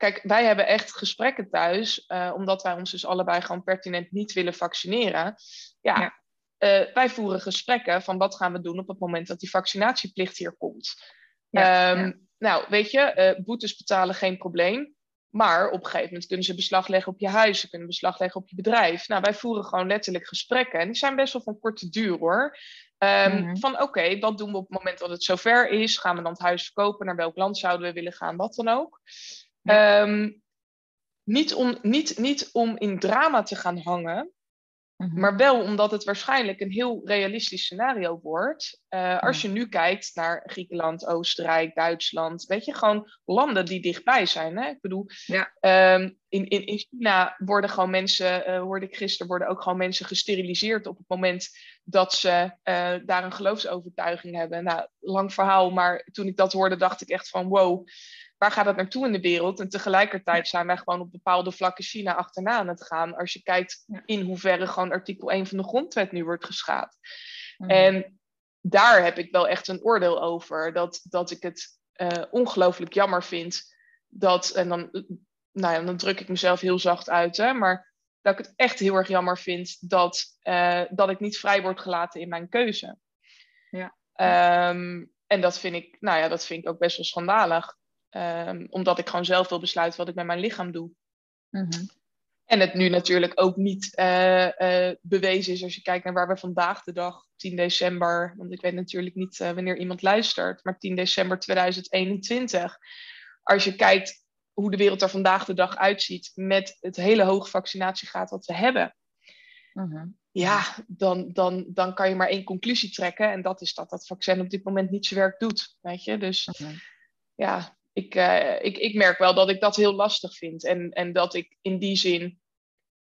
Kijk, wij hebben echt gesprekken thuis, uh, omdat wij ons dus allebei gewoon pertinent niet willen vaccineren. Ja, ja. Uh, wij voeren gesprekken van wat gaan we doen op het moment dat die vaccinatieplicht hier komt. Ja, um, ja. Nou, weet je, uh, boetes betalen geen probleem. Maar op een gegeven moment kunnen ze beslag leggen op je huis, ze kunnen beslag leggen op je bedrijf. Nou, wij voeren gewoon letterlijk gesprekken. En die zijn best wel van korte duur hoor. Um, mm-hmm. Van oké, okay, wat doen we op het moment dat het zover is? Gaan we dan het huis verkopen? Naar welk land zouden we willen gaan? Wat dan ook. Ja. Um, niet, om, niet, niet om in drama te gaan hangen, Mhm. Maar wel omdat het waarschijnlijk een heel realistisch scenario wordt. Uh, als je nu kijkt naar Griekenland, Oostenrijk, Duitsland, weet je, gewoon landen die dichtbij zijn. Hè? Ik bedoel, ja. um, in, in, in China worden gewoon mensen, uh, hoorde ik gisteren, worden ook gewoon mensen gesteriliseerd op het moment dat ze uh, daar een geloofsovertuiging hebben. Nou, lang verhaal, maar toen ik dat hoorde, dacht ik echt van wow waar gaat het naartoe in de wereld? En tegelijkertijd zijn wij gewoon op bepaalde vlakken China achterna aan het gaan. Als je kijkt in hoeverre gewoon artikel 1 van de grondwet nu wordt geschaad. Mhm. En daar heb ik wel echt een oordeel over. Dat, dat ik het uh, ongelooflijk jammer vind dat, en dan, nou ja, dan druk ik mezelf heel zacht uit, hè, maar dat ik het echt heel erg jammer vind dat, uh, dat ik niet vrij word gelaten in mijn keuze. Ja. Um, en dat vind ik, nou ja, dat vind ik ook best wel schandalig. Um, omdat ik gewoon zelf wil besluiten wat ik met mijn lichaam doe. Mhm. En het nu natuurlijk ook niet uh, uh, bewezen is als je kijkt naar waar we vandaag de dag, 10 december, want ik weet natuurlijk niet uh, wanneer iemand luistert, maar 10 december 2021. Als je kijkt hoe de wereld er vandaag de dag uitziet met het hele hoge vaccinatiegraad wat we hebben. Mhm. Ja, dan, dan, dan kan je maar één conclusie trekken. En dat is dat dat vaccin op dit moment niet zijn werk doet. Weet je? Dus mhm. ja, ik, uh, ik, ik merk wel dat ik dat heel lastig vind. En, en dat ik in die zin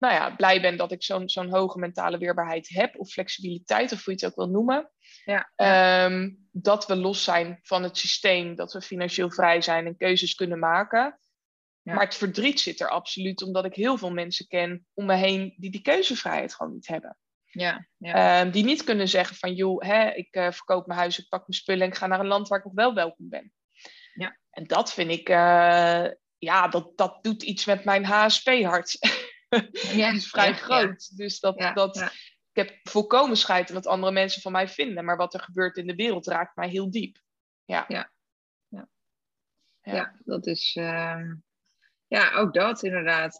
nou ja, blij ben dat ik zo'n zo'n hoge mentale weerbaarheid heb, of flexibiliteit, of hoe je het ook wil noemen. Ja, ehm, dat we los zijn van het systeem, dat we financieel vrij zijn en keuzes kunnen maken. Ja. Maar het verdriet zit er absoluut, omdat ik heel veel mensen ken om me heen die die keuzevrijheid gewoon niet hebben. Ja, ja. Um, die niet kunnen zeggen van, joh, hè, ik uh, verkoop mijn huis, ik pak mijn spullen en ik ga naar een land waar ik nog wel welkom ben. En dat vind ik, uh, ja, dat, dat doet iets met mijn HSP-hart. Ja, is vrij groot. Dus dat, dat, ik heb volkomen scheid wat andere mensen van mij vinden. Maar wat er gebeurt in de wereld raakt mij heel diep. Ja, ja. ja. dat is. Uh, ja, ook dat inderdaad.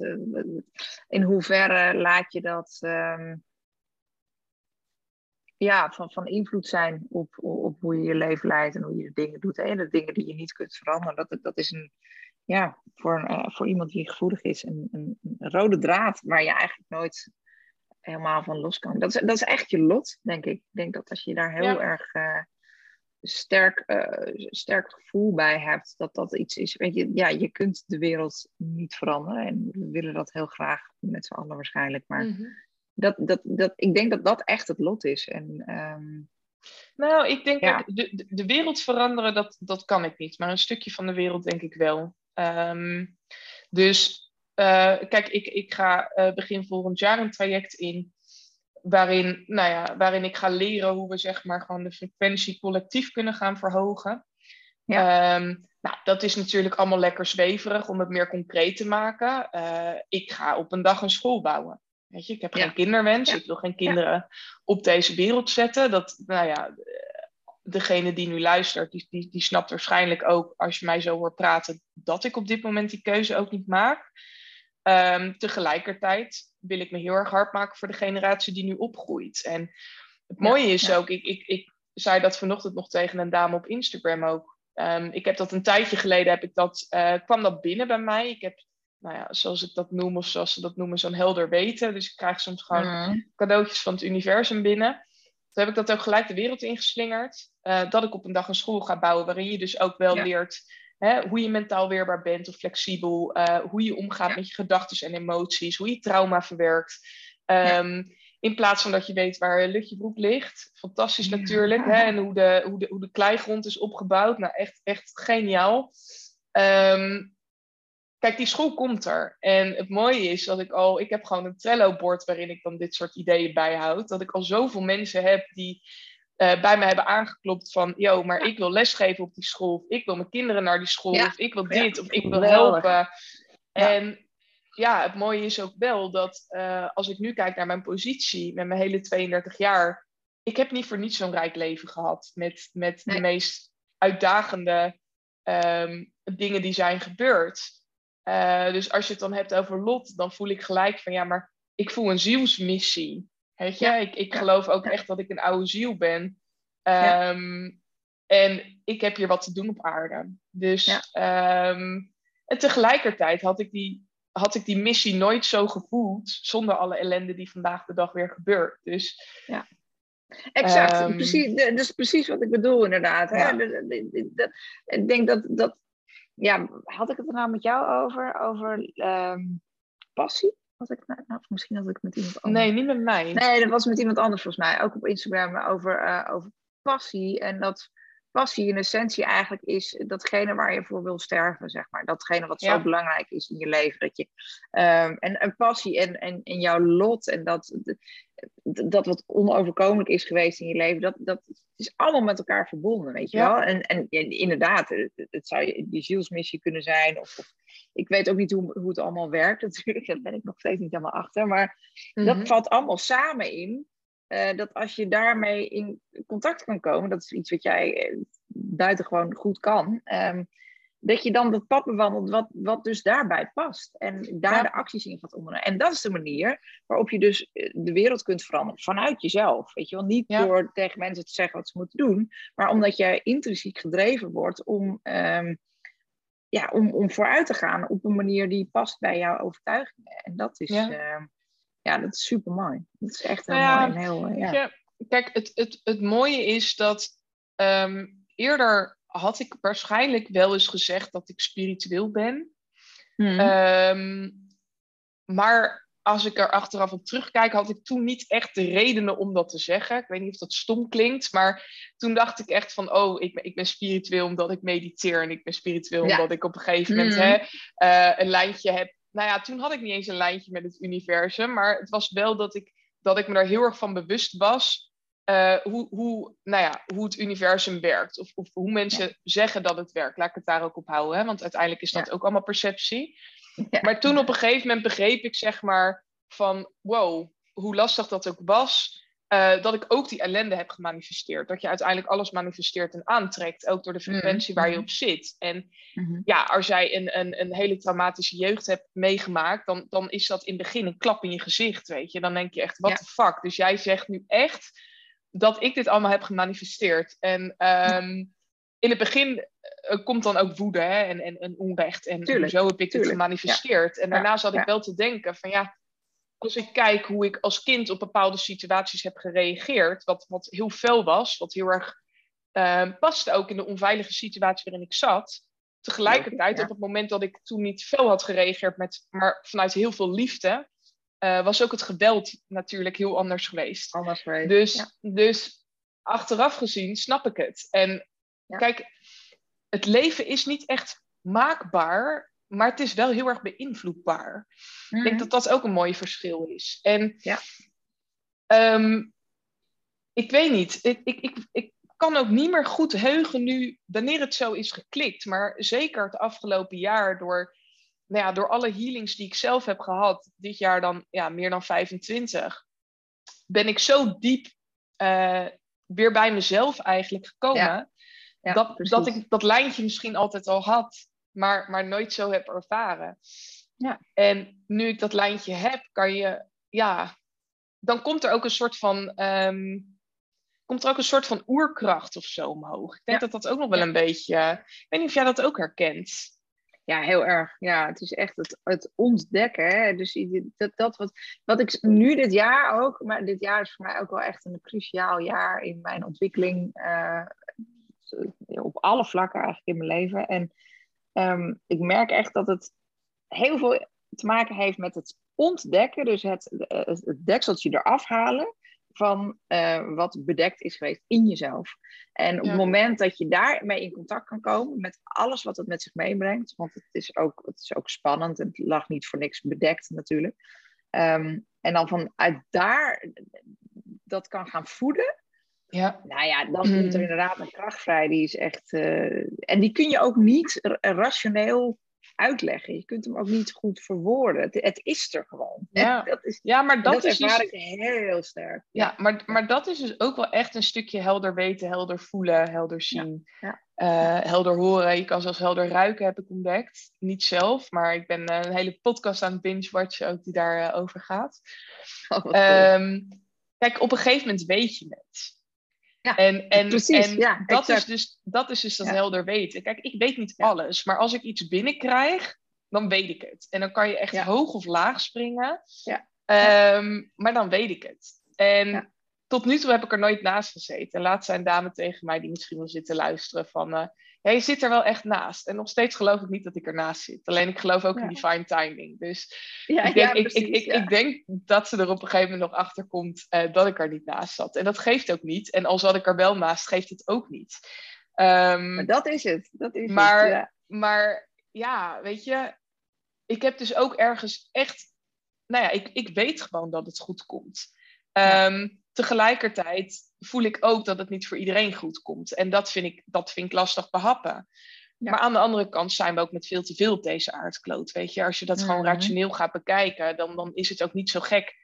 In hoeverre laat je dat. Uh, ja, van, van invloed zijn op, op hoe je je leven leidt en hoe je de dingen doet. En de dingen die je niet kunt veranderen. Dat, dat is een, ja, voor, uh, voor iemand die gevoelig is, een, een, een, rode draad waar je eigenlijk nooit helemaal van los kan. Dat is, dat is echt je lot, denk ik. Ik denk dat als je daar heel erg uh, sterk, uh, sterk gevoel bij hebt, dat dat iets is. Weet je, ja, je kunt de wereld niet veranderen. En we willen dat heel graag met z'n allen waarschijnlijk. Maar mm -hmm dat, dat, dat, ik denk dat dat echt het lot is. En, ehm, nou, ik denk dat de, de wereld veranderen, dat, dat kan ik niet. Maar een stukje van de wereld denk ik wel. Um, dus uh, kijk, ik, ik ga uh, begin volgend jaar een traject in. Waarin, nou ja, waarin ik ga leren hoe we zeg maar gewoon de frequentie collectief kunnen gaan verhogen. Ja. Um, nou, dat is natuurlijk allemaal lekker zweverig om het meer concreet te maken. Uh, ik ga op een dag een school bouwen. Weet je, ik heb geen kinderwens, ik wil geen kinderen op deze wereld zetten. Dat, nou ja, degene die nu luistert, die, die, die snapt waarschijnlijk ook, als je mij zo hoort praten, dat ik op dit moment die keuze ook niet maak. Um, tegelijkertijd wil ik me heel erg hard maken voor de generatie die nu opgroeit. En het mooie is ook, ik, ik, ik zei dat vanochtend nog tegen een dame op Instagram ook. Um, ik heb dat een tijdje geleden, heb ik dat, uh, kwam dat binnen bij mij. Ik heb nou ja, zoals ik dat noem, of zoals ze dat noemen, zo'n helder weten. Dus ik krijg soms gewoon mm. cadeautjes van het universum binnen. Toen heb ik dat ook gelijk de wereld ingeslingerd. Uh, dat ik op een dag een school ga bouwen waarin je dus ook wel leert hè, hoe je mentaal weerbaar bent of flexibel. Uh, hoe je omgaat met je gedachten en emoties. Hoe je trauma verwerkt. Um, in plaats van dat je weet waar Lutje Broek ligt. Fantastisch natuurlijk. Hè, en hoe de, hoe, de, hoe de kleigrond is opgebouwd. Nou, echt, echt geniaal. Um, Kijk, die school komt er. En het mooie is dat ik al, ik heb gewoon een Trello-bord waarin ik dan dit soort ideeën bijhoud. Dat ik al zoveel mensen heb die uh, bij mij hebben aangeklopt van, yo, maar ik wil lesgeven op die school. Of ik wil mijn kinderen naar die school. Of ik wil dit. Of ik wil helpen. En ja, het mooie is ook wel dat uh, als ik nu kijk naar mijn positie met mijn hele 32 jaar. Ik heb niet voor niets zo'n rijk leven gehad. Met, met de meest uitdagende um, dingen die zijn gebeurd. Uh, dus als je het dan hebt over lot, dan voel ik gelijk van ja, maar ik voel een zielsmissie. Weet je, ik, ik geloof ook echt dat ik een oude ziel ben. Um, en ik heb hier wat te doen op aarde. Dus, um, en tegelijkertijd had ik die, had ik die missie nooit zo gevoeld zonder alle ellende die vandaag de dag weer gebeurt. Dus ja. Exact, um, precies, dat is precies wat ik bedoel inderdaad. Hè? ik denk dat, dat, ja, had ik het er nou met jou over, over um, passie? Had ik, nou, nou, misschien had ik het met iemand anders. Nee, niet met mij. Nee, dat was met iemand anders volgens mij, ook op Instagram, over, uh, over passie. En dat passie in essentie eigenlijk is datgene waar je voor wil sterven, zeg maar. Datgene wat zo belangrijk is in je leven. Dat je, um, en, een passie en, en, en jouw lot en dat, dat wat onoverkomelijk is geweest in je leven, dat, dat is allemaal met elkaar verbonden, weet je wel. En, en, inderdaad, het, zou je zielsmissie kunnen zijn. Of, of, ik weet ook niet hoe, hoe het allemaal werkt natuurlijk, daar ben ik nog steeds niet helemaal achter. Maar dat mhm. valt allemaal samen in uh, dat als je daarmee in contact kan komen, dat is iets wat jij uh, buitengewoon goed kan, um, dat je dan dat pad bewandelt wat, wat dus daarbij past. En daar de acties in gaat ondernemen. En dat is de manier waarop je dus eh, de wereld kunt veranderen. Vanuit jezelf. Weet je wel, niet door tegen mensen te zeggen wat ze moeten doen, maar omdat jij intrinsiek gedreven wordt om, um, ja, om, om vooruit te gaan op een manier die past bij jouw overtuigingen. En dat is. Ja. Uh, ja, dat is super mooi. Dat is echt heel nou mooi. Heel, eh, ja. Kijk, het, het, het mooie is dat um, eerder had ik waarschijnlijk wel eens gezegd dat ik spiritueel ben. Hmm. Um, maar als ik er achteraf op terugkijk, had ik toen niet echt de redenen om dat te zeggen. Ik weet niet of dat stom klinkt, maar toen dacht ik echt van, oh, ik ben, ik ben spiritueel omdat ik mediteer en ik ben spiritueel omdat ik op een gegeven moment hmm. hè, uh, een lijntje heb nou ja, toen had ik niet eens een lijntje met het universum. Maar het was wel dat ik, dat ik me daar heel erg van bewust was. Uh, hoe, hoe, nou ja, hoe het universum werkt. Of, of hoe mensen zeggen dat het werkt. Laat ik het daar ook op houden. Hè? Want uiteindelijk is dat ook allemaal perceptie. Maar toen op een gegeven moment begreep ik zeg maar van wow, hoe lastig dat ook was. Uh, dat ik ook die ellende heb gemanifesteerd. Dat je uiteindelijk alles manifesteert en aantrekt, ook door de mhm, frequentie waar je op zit. En mhm. ja, als jij een, een, een hele traumatische jeugd hebt meegemaakt, dan, dan is dat in het begin een klap in je gezicht, weet je. Dan denk je echt, what the fuck? Dus jij zegt nu echt dat ik dit allemaal heb gemanifesteerd. En um, in het begin uh, komt dan ook woede hè, en, en, en onrecht. En tuurlijk, zo heb ik dit gemanifesteerd. En daarna zat ik wel te denken van ja als ik kijk hoe ik als kind op bepaalde situaties heb gereageerd, wat, wat heel fel was, wat heel erg uh, paste ook in de onveilige situatie waarin ik zat. Tegelijkertijd, op het moment dat ik toen niet fel had gereageerd, met, maar vanuit heel veel liefde, uh, was ook het geweld natuurlijk heel anders geweest. Anders geweest. Dus, dus achteraf gezien snap ik het. En kijk, het leven is niet echt maakbaar maar het is wel heel erg beïnvloedbaar. Ik denk mhm. dat dat ook een mooi verschil is. En ja. Um, ik weet niet, ik, ik, ik, ik kan ook niet meer goed heugen nu wanneer het zo is geklikt. Maar zeker het afgelopen jaar door, nou ja, door alle healings die ik zelf heb gehad, dit jaar dan ja, meer dan 25, ben ik zo diep uh, weer bij mezelf eigenlijk gekomen. Ja. dat, dat ik dat lijntje misschien altijd al had maar, maar nooit zo heb ervaren. Ja. En nu ik dat lijntje heb, kan je, ja, dan komt er ook een soort van, um, komt er ook een soort van oerkracht of zo omhoog. Ik denk dat dat ook nog wel een beetje, ik weet niet of jij dat ook herkent. Ja, heel erg. Ja, het is echt het, het ontdekken. Hè? Dus dat, dat wat, wat ik nu dit jaar ook, maar dit jaar is voor mij ook wel echt een cruciaal jaar in mijn ontwikkeling. Uh, op alle vlakken eigenlijk in mijn leven. En Um, ik merk echt dat het heel veel te maken heeft met het ontdekken, dus het, het dekseltje eraf halen van uh, wat bedekt is geweest in jezelf. En op het moment dat je daarmee in contact kan komen met alles wat het met zich meebrengt, want het is ook, het is ook spannend en het lag niet voor niks bedekt natuurlijk. Um, en dan vanuit daar dat kan gaan voeden, ja. Nou ja, dan komt er mm. inderdaad een kracht vrij. Die is echt. Uh, en die kun je ook niet rationeel uitleggen. Je kunt hem ook niet goed verwoorden. Het, het is er gewoon. Ja, dat is, ja maar dat, dat is dus, heel sterk. Ja, maar, maar dat is dus ook wel echt een stukje helder weten, helder voelen, helder zien. Ja. Uh, helder horen. Je kan zelfs helder ruiken, heb ik ontdekt. Niet zelf, maar ik ben een hele podcast aan het binge-watchen ook die daarover over gaat. Oh, um, kijk, op een gegeven moment weet je het. Ja, en en, precies, en ja, dat, is dus, dat is dus dat helder weten. Kijk, ik weet niet alles, maar als ik iets binnenkrijg, dan weet ik het. En dan kan je echt hoog of laag springen. Ja. Ehm, maar dan weet ik het. En tot nu toe heb ik er nooit naast gezeten. En laatst zijn dame tegen mij die misschien wil zitten luisteren van... Uh, ja, je zit er wel echt naast. En nog steeds geloof ik niet dat ik ernaast zit. Alleen ik geloof ook in divine timing. Dus ja, ik, denk, ik, ik, ik, denk dat ze er op een gegeven moment nog achter komt uh, dat ik er niet naast zat. En dat geeft ook niet. En al zat ik er wel naast, geeft het ook niet. Um, maar dat is het. Dat is maar, het, maar ja, weet je, ik heb dus ook ergens echt, nou ja, ik, ik weet gewoon dat het goed komt. Um, tegelijkertijd voel ik ook dat het niet voor iedereen goed komt. En dat vind ik, dat vind ik lastig behappen. Maar aan de andere kant zijn we ook met veel te veel op deze aardkloot. Weet je, als je dat gewoon mhm. rationeel gaat bekijken, dan, dan is het ook niet zo gek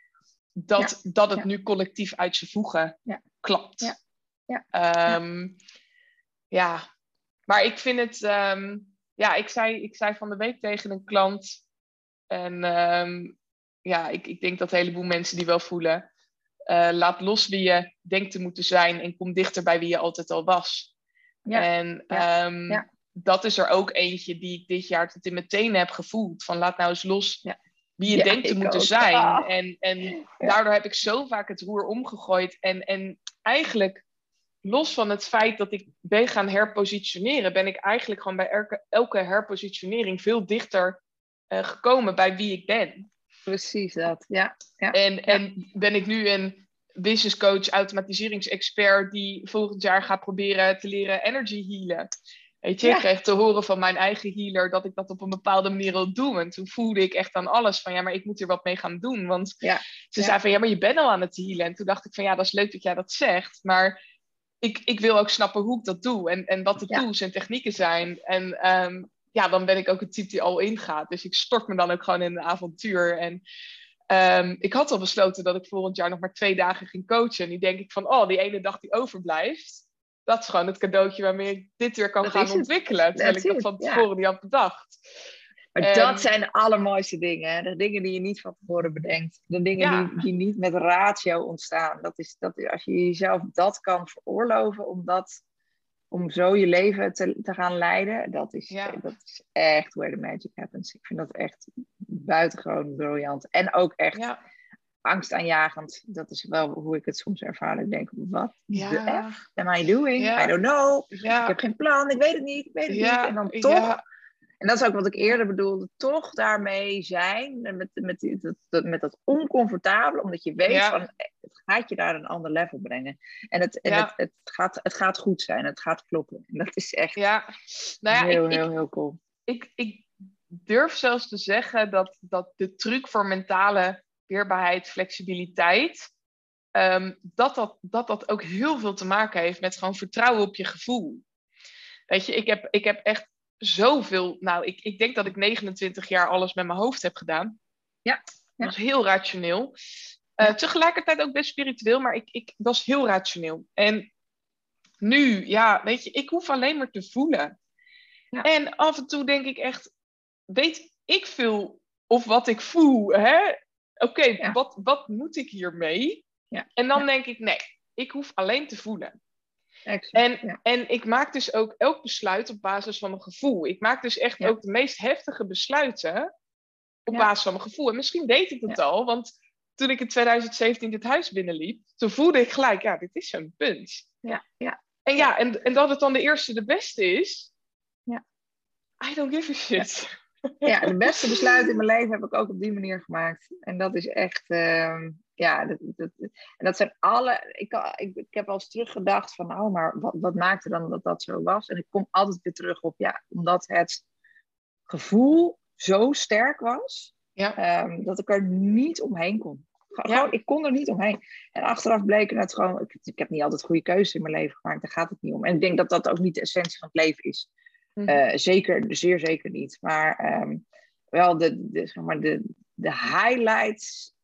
dat, dat het nu collectief uit zijn voegen klapt. Ja. Ja. ja. Ehm, maar ik vind het. Ehm, ja, ik zei, ik zei van de week tegen een klant. En um, ja, ik, ik denk dat een heleboel mensen die wel voelen. Uh, laat los wie je denkt te moeten zijn en kom dichter bij wie je altijd al was. Ja. En um, ja. dat is er ook eentje die ik dit jaar tot in mijn tenen heb gevoeld. Van laat nou eens los wie je denkt te moeten zijn. Ah. En, en daardoor heb ik zo vaak het roer omgegooid. En, en eigenlijk los van het feit dat ik ben gaan herpositioneren, ben ik eigenlijk gewoon bij elke, elke herpositionering veel dichter uh, gekomen bij wie ik ben. Precies dat, ja. ja. En, en ben ik nu een business coach, automatiseringsexpert die volgend jaar gaat proberen te leren energy healen. Weet je, ik kreeg te horen van mijn eigen healer dat ik dat op een bepaalde manier wil doen. En toen voelde ik echt aan alles van ja, maar ik moet hier wat mee gaan doen. Want ja. ze zei van ja, maar je bent al aan het healen. En toen dacht ik van ja, dat is leuk dat jij dat zegt. Maar ik, ik wil ook snappen hoe ik dat doe en, en wat de tools en technieken zijn. En ehm, ja, dan ben ik ook het type die al ingaat. Dus ik stort me dan ook gewoon in een avontuur. En um, ik had al besloten dat ik volgend jaar nog maar twee dagen ging coachen. En nu denk ik van, oh, die ene dag die overblijft, dat is gewoon het cadeautje waarmee ik dit weer kan gaan ontwikkelen. Terwijl ik dat van tevoren niet had bedacht. Maar dat zijn de allermooiste dingen. De dingen die je niet van tevoren bedenkt. De dingen die, die niet met ratio ontstaan. Dat is, dat is, als je jezelf dat kan veroorloven om, dat, om zo je leven te, te gaan leiden. Dat is, dat is echt where the magic happens. Ik vind dat echt buitengewoon briljant. En ook echt ja. angstaanjagend. Dat is wel hoe ik het soms ervaar. Ik denk, wat de F am I doing? I don't know. Ik heb geen plan. Ik weet het niet. Ik weet het niet. En dan toch en dat is ook wat ik eerder bedoelde, toch daarmee zijn, met, met, dat, met dat oncomfortabele, omdat je weet van, het gaat je naar een ander level brengen. En, het, en het, het, gaat, het gaat goed zijn, het gaat kloppen. En dat is echt ja. Nou ja, heel, ik, heel, heel cool. Ik, ik durf zelfs te zeggen dat, dat de truc voor mentale weerbaarheid, flexibiliteit, um, dat, dat, dat dat ook heel veel te maken heeft met gewoon vertrouwen op je gevoel. Weet je, ik heb, ik heb echt zoveel. Nou, ik, ik denk dat ik 29 jaar alles met mijn hoofd heb gedaan. Ja. Dat was heel rationeel. Uh, tegelijkertijd ook best spiritueel, maar ik, ik was heel rationeel. En nu, ja, weet je, ik hoef alleen maar te voelen. Ja. En af en toe denk ik echt, weet ik veel of wat ik voel, hè? Oké, wat, wat moet ik hiermee? Ja. En dan denk ik, nee, ik hoef alleen te voelen. En, en ik maak dus ook elk besluit op basis van mijn gevoel. Ik maak dus echt ook de meest heftige besluiten op basis van mijn gevoel. En misschien deed ik het al, want toen ik in 2017 dit huis binnenliep, toen voelde ik gelijk, ja, dit is zo'n punt. Ja, ja. En ja, en, en dat het dan de eerste de beste is, ja. I don't give a shit. Ja, de beste besluiten in mijn leven heb ik ook op die manier gemaakt. En dat is echt, uh, ja, dat, dat, en dat zijn alle. Ik, ik, ik heb al eens teruggedacht van, oh, maar wat, wat maakte dan dat dat zo was? En ik kom altijd weer terug op, ja, omdat het gevoel zo sterk was, ja. um, dat ik er niet omheen kon. Gewoon, ja. ik kon er niet omheen. En achteraf bleek het gewoon, ik, ik, heb niet altijd goede keuzes in mijn leven gemaakt, daar gaat het niet om. En ik denk dat dat ook niet de essentie van het leven is. Uh, zeker, zeer zeker niet. Maar um, wel de, de, zeg maar de, de highlights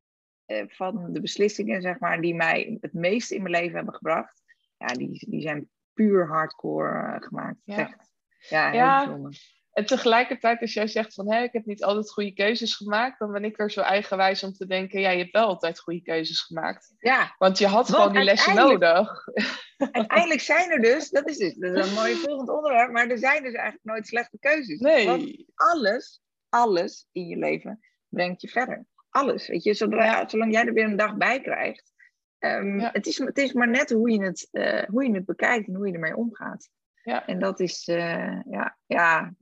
van de beslissingen, zeg maar, die mij het meest in mijn leven hebben gebracht, ja, die, die zijn puur hardcore uh, gemaakt. Ja, Echt. ja, heel ja. bijzonder. En tegelijkertijd, als jij zegt van hé, ik heb niet altijd goede keuzes gemaakt, dan ben ik weer zo eigenwijs om te denken, ja, je hebt wel altijd goede keuzes gemaakt. Ja. Want je had gewoon die lessen nodig. Uiteindelijk zijn er dus, dat is dus dat is een mooi volgend onderwerp, maar er zijn dus eigenlijk nooit slechte keuzes. Nee. Want alles, alles in je leven brengt je verder. Alles, weet je. Zodra, Zolang jij er weer een dag bij krijgt. Um, het, is, het is maar net hoe je het, uh, hoe je het bekijkt en hoe je ermee omgaat. Ja. En dat is, uh, ja, ja,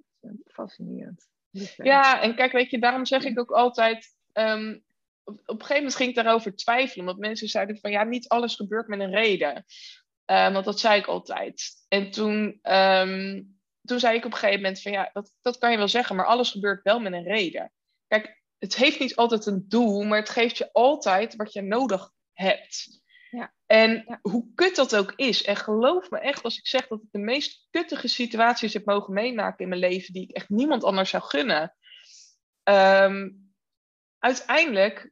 fascinerend. Ja, en kijk, weet je, daarom zeg ik ook altijd... Um, op, op, een gegeven moment ging ik daarover twijfelen. Omdat mensen zeiden van, ja, niet alles gebeurt met een reden. Uh, want dat zei ik altijd. En toen, um, toen zei ik op een gegeven moment van, ja, dat, dat kan je wel zeggen, maar alles gebeurt wel met een reden. Kijk, het heeft niet altijd een doel, maar het geeft je altijd wat je nodig hebt. Ja. En hoe kut dat ook is, en geloof me echt als ik zeg dat ik de meest kuttige situaties heb mogen meemaken in mijn leven, die ik echt niemand anders zou gunnen. Um, uiteindelijk,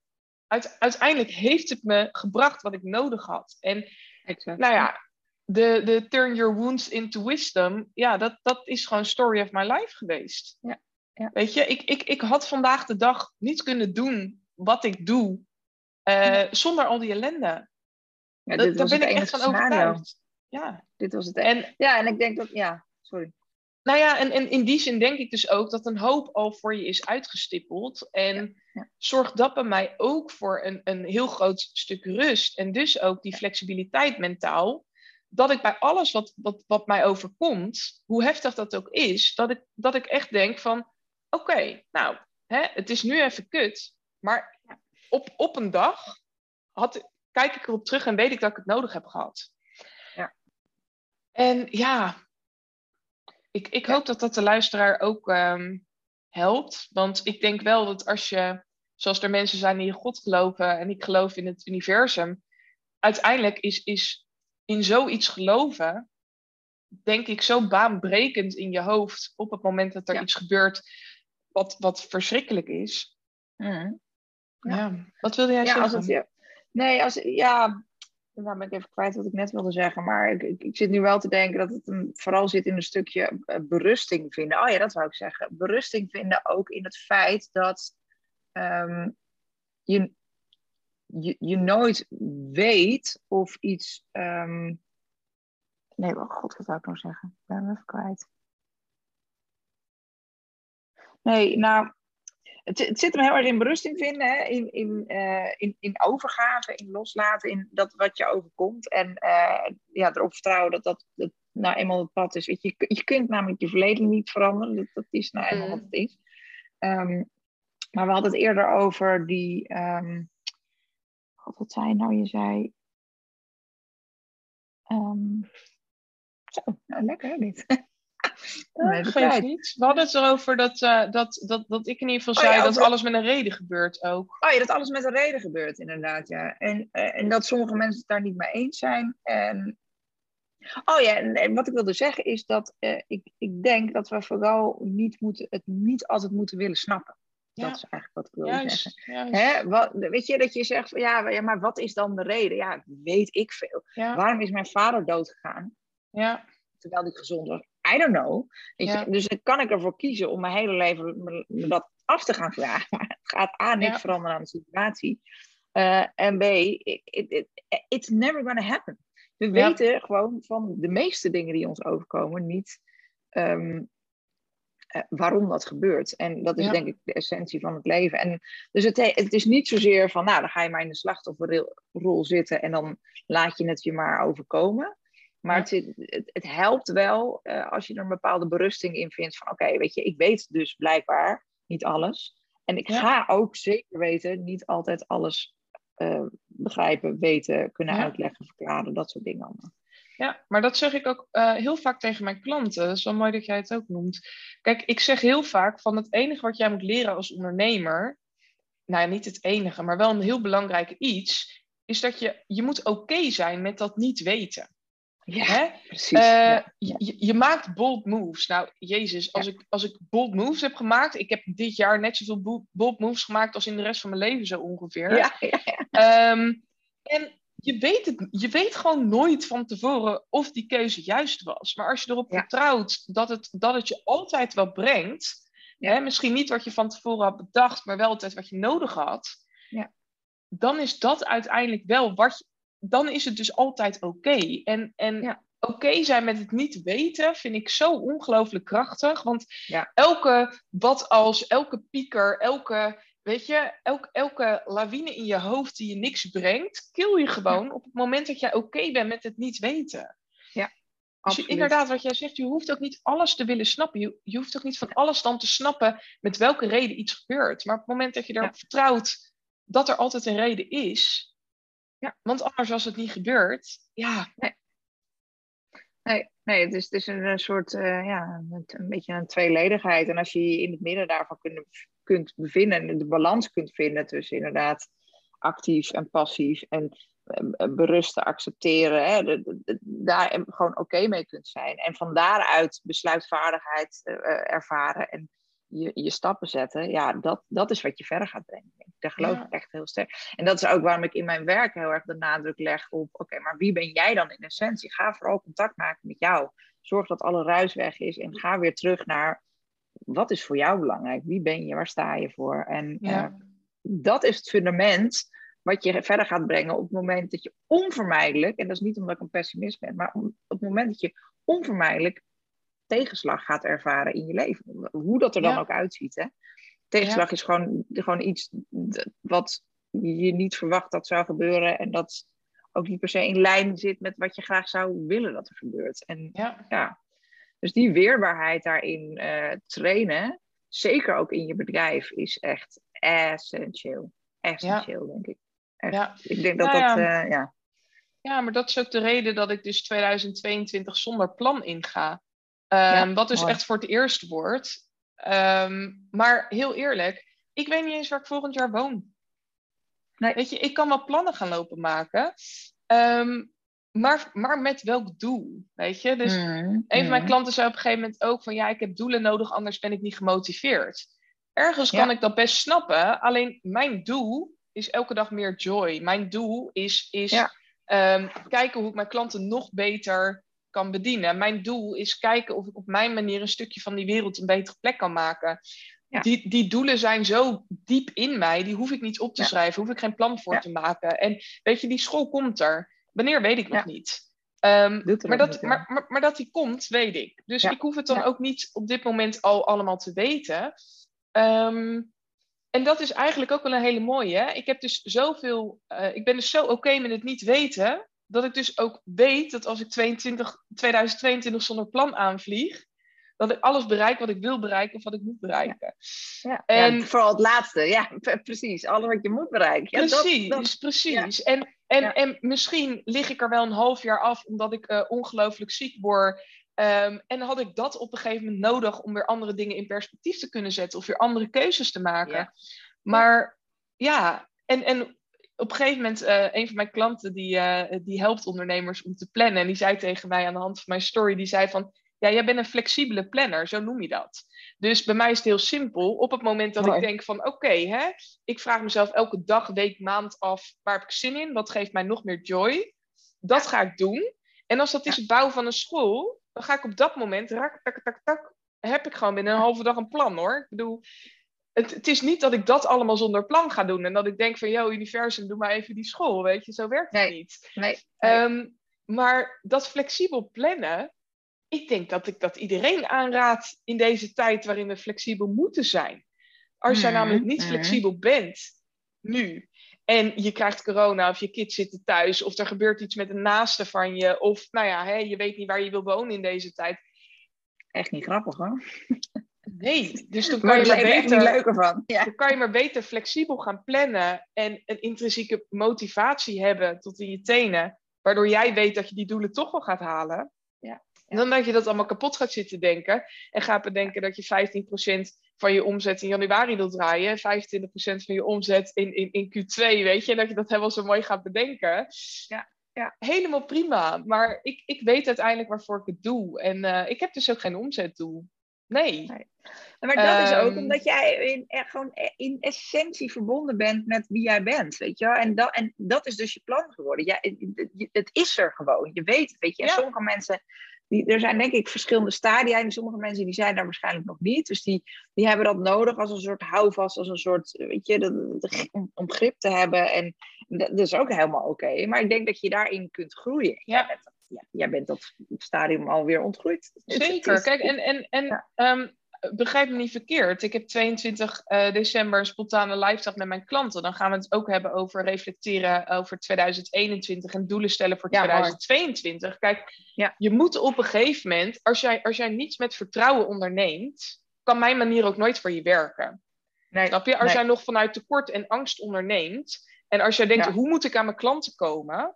uiteindelijk heeft het me gebracht wat ik nodig had. En exact. nou ja, de, de turn your wounds into wisdom, ja, dat, dat is gewoon story of my life geweest. Ja. Ja. Weet je, ik, ik, ik had vandaag de dag niet kunnen doen wat ik doe uh, zonder al die ellende. Ja, dat, daar ben ik echt van overtuigd. Ja. Dit was het. En, ja, en ik denk dat, ja, sorry. Nou ja, en, en in die zin denk ik dus ook dat een hoop al voor je is uitgestippeld. En ja, zorgt dat bij mij ook voor een, een heel groot stuk rust. En dus ook die flexibiliteit mentaal. Dat ik bij alles wat, wat, wat mij overkomt, hoe heftig dat ook is, dat ik, dat ik echt denk van, oké, nou, hè, het is nu even kut. Maar op, op een dag had, kijk ik erop terug en weet ik dat ik het nodig heb gehad. Ja. En ja, ik, ik hoop dat dat de luisteraar ook ehm, helpt. Want ik denk wel dat als je, zoals er mensen zijn die in God geloven en ik geloof in het universum, uiteindelijk is, is in zoiets geloven, denk ik, zo baanbrekend in je hoofd op het moment dat er iets gebeurt wat, wat verschrikkelijk is. Mm. Ja. Wat wilde jij zeggen? Als het, nee, als, ja, nou ben ik even kwijt wat ik net wilde zeggen. Maar ik, ik, ik zit nu wel te denken dat het een, vooral zit in een stukje eh, berusting vinden. Oh ja, dat wou ik zeggen. Berusting vinden ook in het feit dat um, je, je, je nooit weet of iets. Um... Nee, oh god, wat zou ik nou zeggen? Ik ben hem even kwijt. Nee, nou, het, het, zit hem heel erg in berusting vinden, hè? In, in, uh, in, in overgave, in loslaten, in dat wat je overkomt. En uh, ja, erop vertrouwen dat dat, dat nou eenmaal het pad is. Weet je, je kunt namelijk je verleden niet veranderen. Dat, dat is nou eenmaal mm. wat het is. Um, maar we hadden het eerder over die. Um, God, wat zei nou? Je zei. Um, zo, nou, lekker dit. Nee, geeft niet. We hadden het erover dat, uh, dat, dat, dat ik in ieder geval oh zei dat alles met een reden gebeurt ook. Oh ja, dat alles met een reden gebeurt, inderdaad, ja. En, uh, en dat sommige mensen het daar niet mee eens zijn. En... Oh ja, en, wat ik wilde zeggen is dat uh, ik, ik denk dat we vooral niet moeten, het niet altijd moeten willen snappen. Ja. Dat is eigenlijk wat ik wilde zeggen. Hè? Wat, weet je, dat je zegt, van, ja, ja, maar wat is dan de reden? Ja, weet ik veel. Waarom is mijn vader doodgegaan? Ja. Terwijl hij gezond was. I don't know. Dus dan kan ik ervoor kiezen om mijn hele leven me, dat af te gaan vragen. Maar het gaat A, niks veranderen aan de situatie. Uh, en B, it, it, it's never gonna happen. We weten gewoon van de meeste dingen die ons overkomen niet um, uh, waarom dat gebeurt. En dat is denk ik de essentie van het leven. En dus het, het, is niet zozeer van, nou, dan ga je maar in de slachtofferrol zitten en dan laat je het je maar overkomen. Maar het, het, het, helpt wel uh, als je er een bepaalde berusting in vindt van oké, weet je, ik weet dus blijkbaar niet alles. En ik ga ook zeker weten, niet altijd alles uh, begrijpen, weten, kunnen ja. uitleggen, verklaren, dat soort dingen allemaal. Ja, maar dat zeg ik ook uh, heel vaak tegen mijn klanten. Het is wel mooi dat jij het ook noemt. Kijk, ik zeg heel vaak van het enige wat jij moet leren als ondernemer, nou ja, niet het enige, maar wel een heel belangrijk iets, is dat je, je moet oké zijn met dat niet weten. Ja, precies. Uh, je, je, maakt bold moves. Nou, Jezus, als, ik, als ik bold moves heb gemaakt, ik heb dit jaar net zoveel bold moves gemaakt als in de rest van mijn leven zo ongeveer. Ja, ja, um, en je weet, het, je weet gewoon nooit van tevoren of die keuze juist was. Maar als je erop vertrouwt dat het, dat het je altijd wel brengt, hè, misschien niet wat je van tevoren had bedacht, maar wel altijd wat je nodig had, dan is dat uiteindelijk wel wat je, dan is het dus altijd oké. En, en oké zijn met het niet weten vind ik zo ongelooflijk krachtig. Want elke wat als, elke pieker, elke, weet je, elke, elke lawine in je hoofd die je niks brengt, kill je gewoon op het moment dat jij oké bent met het niet weten. Ja. Dus je, inderdaad, wat jij zegt, je hoeft ook niet alles te willen snappen. Je, je hoeft ook niet van alles dan te snappen met welke reden iets gebeurt. Maar op het moment dat je erop vertrouwt dat er altijd een reden is, ja. want anders als het niet gebeurt, ja, nee. Nee, nee het, is, het is een, soort, uh, ja, een, beetje een tweeledigheid. En als je je in het midden daarvan kunt, kunt bevinden en de balans kunt vinden tussen inderdaad actief en passief en uh, berust te accepteren, hè, daar gewoon oké mee kunt zijn. En van daaruit besluitvaardigheid ervaren en je, je stappen zetten, ja, dat, dat is wat je verder gaat brengen. Daar geloof ik echt heel sterk. En dat is ook waarom ik in mijn werk heel erg de nadruk leg op: oké, maar wie ben jij dan in essentie? Ga vooral contact maken met jou. Zorg dat alle ruis weg is en ga weer terug naar wat is voor jou belangrijk? Wie ben je? Waar sta je voor? En uh, dat is het fundament wat je verder gaat brengen op het moment dat je onvermijdelijk, en dat is niet omdat ik een pessimist ben, maar op het moment dat je onvermijdelijk tegenslag gaat ervaren in je leven. Hoe dat er dan ook uitziet. Hè? Tegenslag is gewoon, gewoon iets wat je niet verwacht dat zou gebeuren. En dat ook niet per se in lijn zit met wat je graag zou willen dat er gebeurt. En ja, ja dus die weerbaarheid daarin uh, trainen, zeker ook in je bedrijf, is echt essentieel. Essentieel, denk ik. Echt. Ja. Ik denk dat nou dat, uh, ja. Ja, maar dat is ook de reden dat ik dus 2022 zonder plan inga. Um, wat dus echt voor het eerst wordt. Um, maar heel eerlijk, ik weet niet eens waar ik volgend jaar woon. Nee. Weet je, ik kan wel plannen gaan lopen maken. Um, maar, maar met welk doel? Weet je? Dus mm, een van mijn mm. klanten zei op een gegeven moment ook van ja, ik heb doelen nodig, anders ben ik niet gemotiveerd. Ergens kan ik dat best snappen. Alleen mijn doel is elke dag meer joy. Mijn doel is, is ja. kijken hoe ik mijn klanten nog beter kan bedienen. Mijn doel is kijken of ik op mijn manier een stukje van die wereld een betere plek kan maken. Die, die doelen zijn zo diep in mij, die hoef ik niet op te schrijven, hoef ik geen plan voor te maken. En weet je, die school komt er. Wanneer weet ik nog niet. Um, maar, dat, maar, maar, maar, dat die komt, weet ik. Dus ik hoef het dan ook niet op dit moment al allemaal te weten. Um, en dat is eigenlijk ook wel een hele mooie. Hè? Ik heb dus zoveel. Uh, ik ben dus zo oké met het niet weten dat ik dus ook weet dat als ik 22, 2022 zonder plan aanvlieg, dat ik alles bereik wat ik wil bereiken of wat ik moet bereiken. Ja, en, vooral het laatste, ja, precies. Alles wat je moet bereiken. Ja, precies, dat, precies. En, en, en misschien lig ik er wel een half jaar af omdat ik uh, ongelooflijk ziek word. Um, en had ik dat op een gegeven moment nodig om weer andere dingen in perspectief te kunnen zetten of weer andere keuzes te maken. Maar ja, en, en op een gegeven moment, uh, een van mijn klanten die, uh, die helpt ondernemers om te plannen. En die zei tegen mij aan de hand van mijn story, die zei van, ja, jij bent een flexibele planner, zo noem je dat. Dus bij mij is het heel simpel. Op het moment dat ik denk van, oké, hè, ik vraag mezelf elke dag, week, maand af, waar heb ik zin in? Wat geeft mij nog meer joy? Dat ga ik doen. En als dat is het bouwen van een school, dan ga ik op dat moment, rak, tak, tak, tak, heb ik gewoon binnen een halve dag een plan hoor. Ik bedoel, het, het, is niet dat ik dat allemaal zonder plan ga doen. En dat ik denk van, yo, universum, doe maar even die school. Weet je, zo werkt het niet. Nee, nee. Um, maar dat flexibel plannen, ik denk dat ik dat iedereen aanraad in deze tijd waarin we flexibel moeten zijn. Als mm, jij namelijk niet mm. flexibel bent, nu, en je krijgt corona of je kids zitten thuis, of er gebeurt iets met een naaste van je, of nou ja, hè, je weet niet waar je wil wonen in deze tijd. Echt niet grappig hoor. Nee, dus dan kan, je maar beter, van. Ja. dan kan je maar beter flexibel gaan plannen en een intrinsieke motivatie hebben tot in je tenen, waardoor jij weet dat je die doelen toch wel gaat halen. Ja. En dan dat je dat allemaal kapot gaat zitten denken en gaat bedenken dat je 15% van je omzet in januari wilt draaien, 25% van je omzet in, in, in Q2, weet je, en dat je dat helemaal zo mooi gaat bedenken. Ja. Ja. Helemaal prima, maar ik, ik weet uiteindelijk waarvoor ik het doe. En uh, ik heb dus ook geen omzetdoel. Nee. nee. Maar dat is ook ehm. omdat jij in, gewoon in essentie verbonden bent met wie jij bent, weet je wel? En dat, en dat is dus je plan geworden. Ja, het is er gewoon, je weet het, weet je. En sommige mensen, die, er zijn denk ik verschillende stadia en sommige mensen die zijn daar waarschijnlijk nog niet. Dus die, die hebben dat nodig als een soort houvast, als een soort, weet je, om grip te hebben. En dat, is ook helemaal oké. Maar ik denk dat je daarin kunt groeien. Ja. ja, jij bent dat stadium alweer ontgroeid. Zeker. Kijk, en, en, en ehm, begrijp me niet verkeerd. Ik heb 22 uh, december een spontane live dag met mijn klanten. Dan gaan we het ook hebben over reflecteren over 2021 en doelen stellen voor 2022. Kijk, ja. je moet op een gegeven moment, als jij, als jij niets met vertrouwen onderneemt, kan mijn manier ook nooit voor je werken. Nee, Snap je? Als jij nog vanuit tekort en angst onderneemt, en als jij denkt, hoe moet ik aan mijn klanten komen?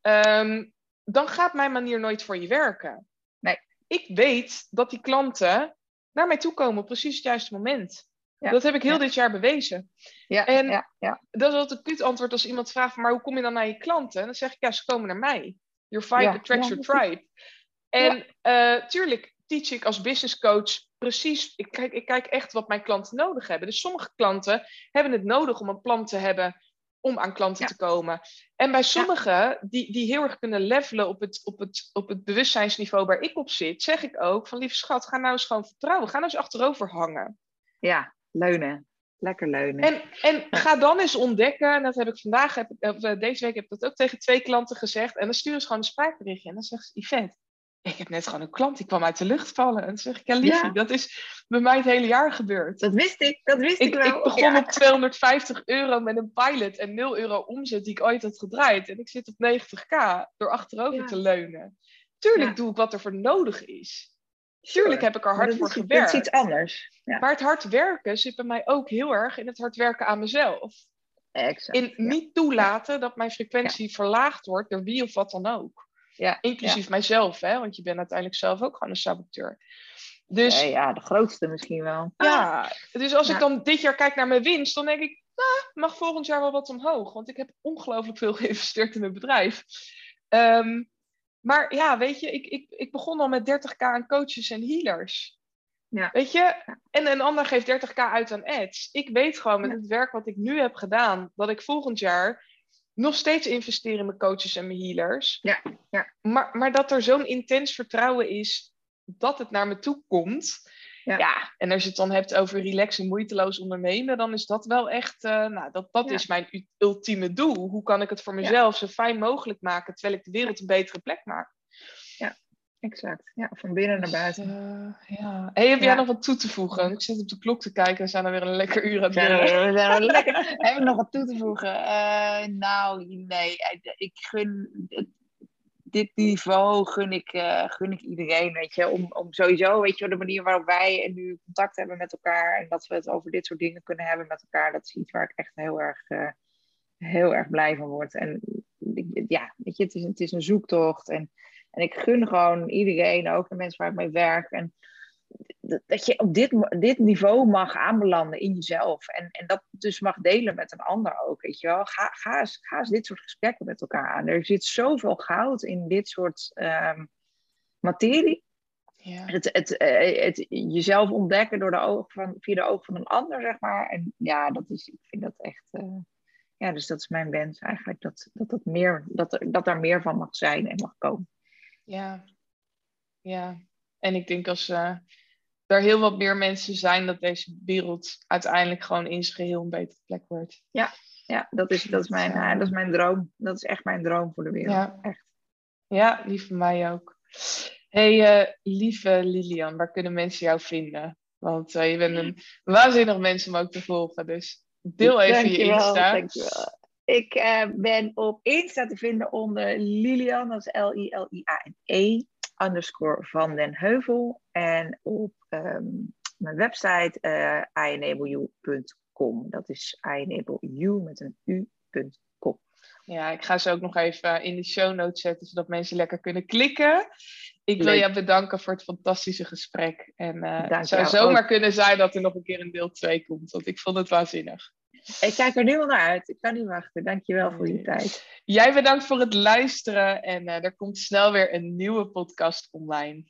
Ehm, dan gaat mijn manier nooit voor je werken. Nee. Ik weet dat die klanten naar mij toe komen op precies het juiste moment. Ja. Dat heb ik heel dit jaar bewezen. Ja, en ja, ja. dat is altijd een kut antwoord als iemand vraagt, maar hoe kom je dan naar je klanten? dan zeg ik, ja, ze komen naar mij. Your vibe attracts your tribe. En uh, tuurlijk teach ik als business coach precies, ik kijk, ik kijk echt wat mijn klanten nodig hebben. Dus sommige klanten hebben het nodig om een plan te hebben om aan klanten te komen. En bij sommigen die, die heel erg kunnen levelen op het, op, het, op het bewustzijnsniveau waar ik op zit, zeg ik ook van lieve schat, ga nou eens gewoon vertrouwen. Ga nou eens achterover hangen. Ja, leunen. Lekker leunen. En, en ga dan eens ontdekken, en dat heb ik vandaag, heb of eh, deze week heb ik dat ook tegen twee klanten gezegd. En dan sturen ze gewoon een spraakberichtje. En dan zegt ze, Yvette, ik heb net gewoon een klant die kwam uit de lucht vallen. En dan zeg ik, ja liefie, dat is bij mij het hele jaar gebeurd. Dat wist ik, dat wist ik, ik wel. Ik begon op 250 euro met een pilot en 0 euro omzet die ik ooit had gedraaid. En ik zit op 90k door achterover te leunen. Tuurlijk doe ik wat er voor nodig is. Tuurlijk heb ik er hard voor gewerkt. Dat is iets anders. Maar het hard werken zit bij mij ook heel erg in het hard werken aan mezelf. Exact, in niet toelaten dat mijn frequentie verlaagd wordt door wie of wat dan ook. Ja, Inclusief mijzelf, hè? want je bent uiteindelijk zelf ook gewoon een saboteur. Dus, ja, ja, de grootste misschien wel. Ja, dus als ik dan dit jaar kijk naar mijn winst, dan denk ik, nou, mag volgend jaar wel wat omhoog. Want ik heb ongelooflijk veel geïnvesteerd in mijn bedrijf. Ehm, maar ja, weet je, ik, ik, ik begon al met 30k aan coaches en healers. Ja. Weet je, en een ander geeft 30k uit aan ads. Ik weet gewoon met het werk wat ik nu heb gedaan, dat ik volgend jaar nog steeds investeren in mijn coaches en mijn healers. Ja, ja. Maar, maar dat er zo'n intens vertrouwen is dat het naar me toe komt. Ja. ja. en als je het dan hebt over relax en moeiteloos ondernemen, dan is dat wel echt, uh, nou, dat, dat is mijn ultieme doel. Hoe kan ik het voor mezelf zo fijn mogelijk maken, terwijl ik de wereld een betere plek maak? Exact. Ja, van binnen naar buiten. Uh, ja. Hey, heb jij nog wat toe te voegen? Ik zit op de klok te kijken. We zijn er weer een lekker uur aan het doen. We zijn lekker. heb ik nog wat toe te voegen? Uh, nou, nee. Ik gun... Dit niveau gun ik, uh, gun ik iedereen, weet je. Om, om sowieso, weet je, de manier waarop wij nu contact hebben met elkaar... en dat we het over dit soort dingen kunnen hebben met elkaar... dat is iets waar ik echt heel erg, heel erg blij van word. En ja, weet je, het is, het is een zoektocht en... En ik gun gewoon iedereen, ook de mensen waar ik mee werk. En dat je op dit, dit niveau mag aanbelanden in jezelf. En, en dat dus mag delen met een ander ook. Weet je wel. Ga, ga, eens, ga eens dit soort gesprekken met elkaar aan. Er zit zoveel goud in dit soort um, materie. Ja. Het, het, eh, het, jezelf ontdekken door de ogen van, via de ogen van een ander, zeg maar. En ja, dat is, ik vind dat echt. Uh, ja, dus dat is mijn wens eigenlijk. Dat, dat, dat, meer, dat, er, dat daar meer van mag zijn en mag komen. Ja, ja. En ik denk als uh, er heel wat meer mensen zijn, dat deze wereld uiteindelijk gewoon in zijn geheel een betere plek wordt. Ja, ja dat, is, dat, is mijn, uh, dat is mijn droom. Dat is echt mijn droom voor de wereld. Ja, echt. ja lieve mij ook. hey, uh, lieve Lilian, waar kunnen mensen jou vinden? Want je bent een waanzinnig mens om ook te volgen. Dus deel even je Insta. Dankjewel. Ik uh, ben op Insta te vinden onder Lilian, dat is L-I-L-I-A-N-E, underscore van den Heuvel. En op um, mijn website uh, iEnableYou.com. Dat is iEnableYou met een u.com. Ja, ik ga ze ook nog even in de show notes zetten, zodat mensen lekker kunnen klikken. Ik wil jou bedanken voor het fantastische gesprek. En uh, het zou zomaar kunnen zijn dat er nog een keer een deel 2 komt, want ik vond het waanzinnig. Ik kijk er nu al naar uit. Ik kan niet wachten. Dankjewel voor je tijd. Jij bedankt voor het luisteren en uh, er komt snel weer een nieuwe podcast online.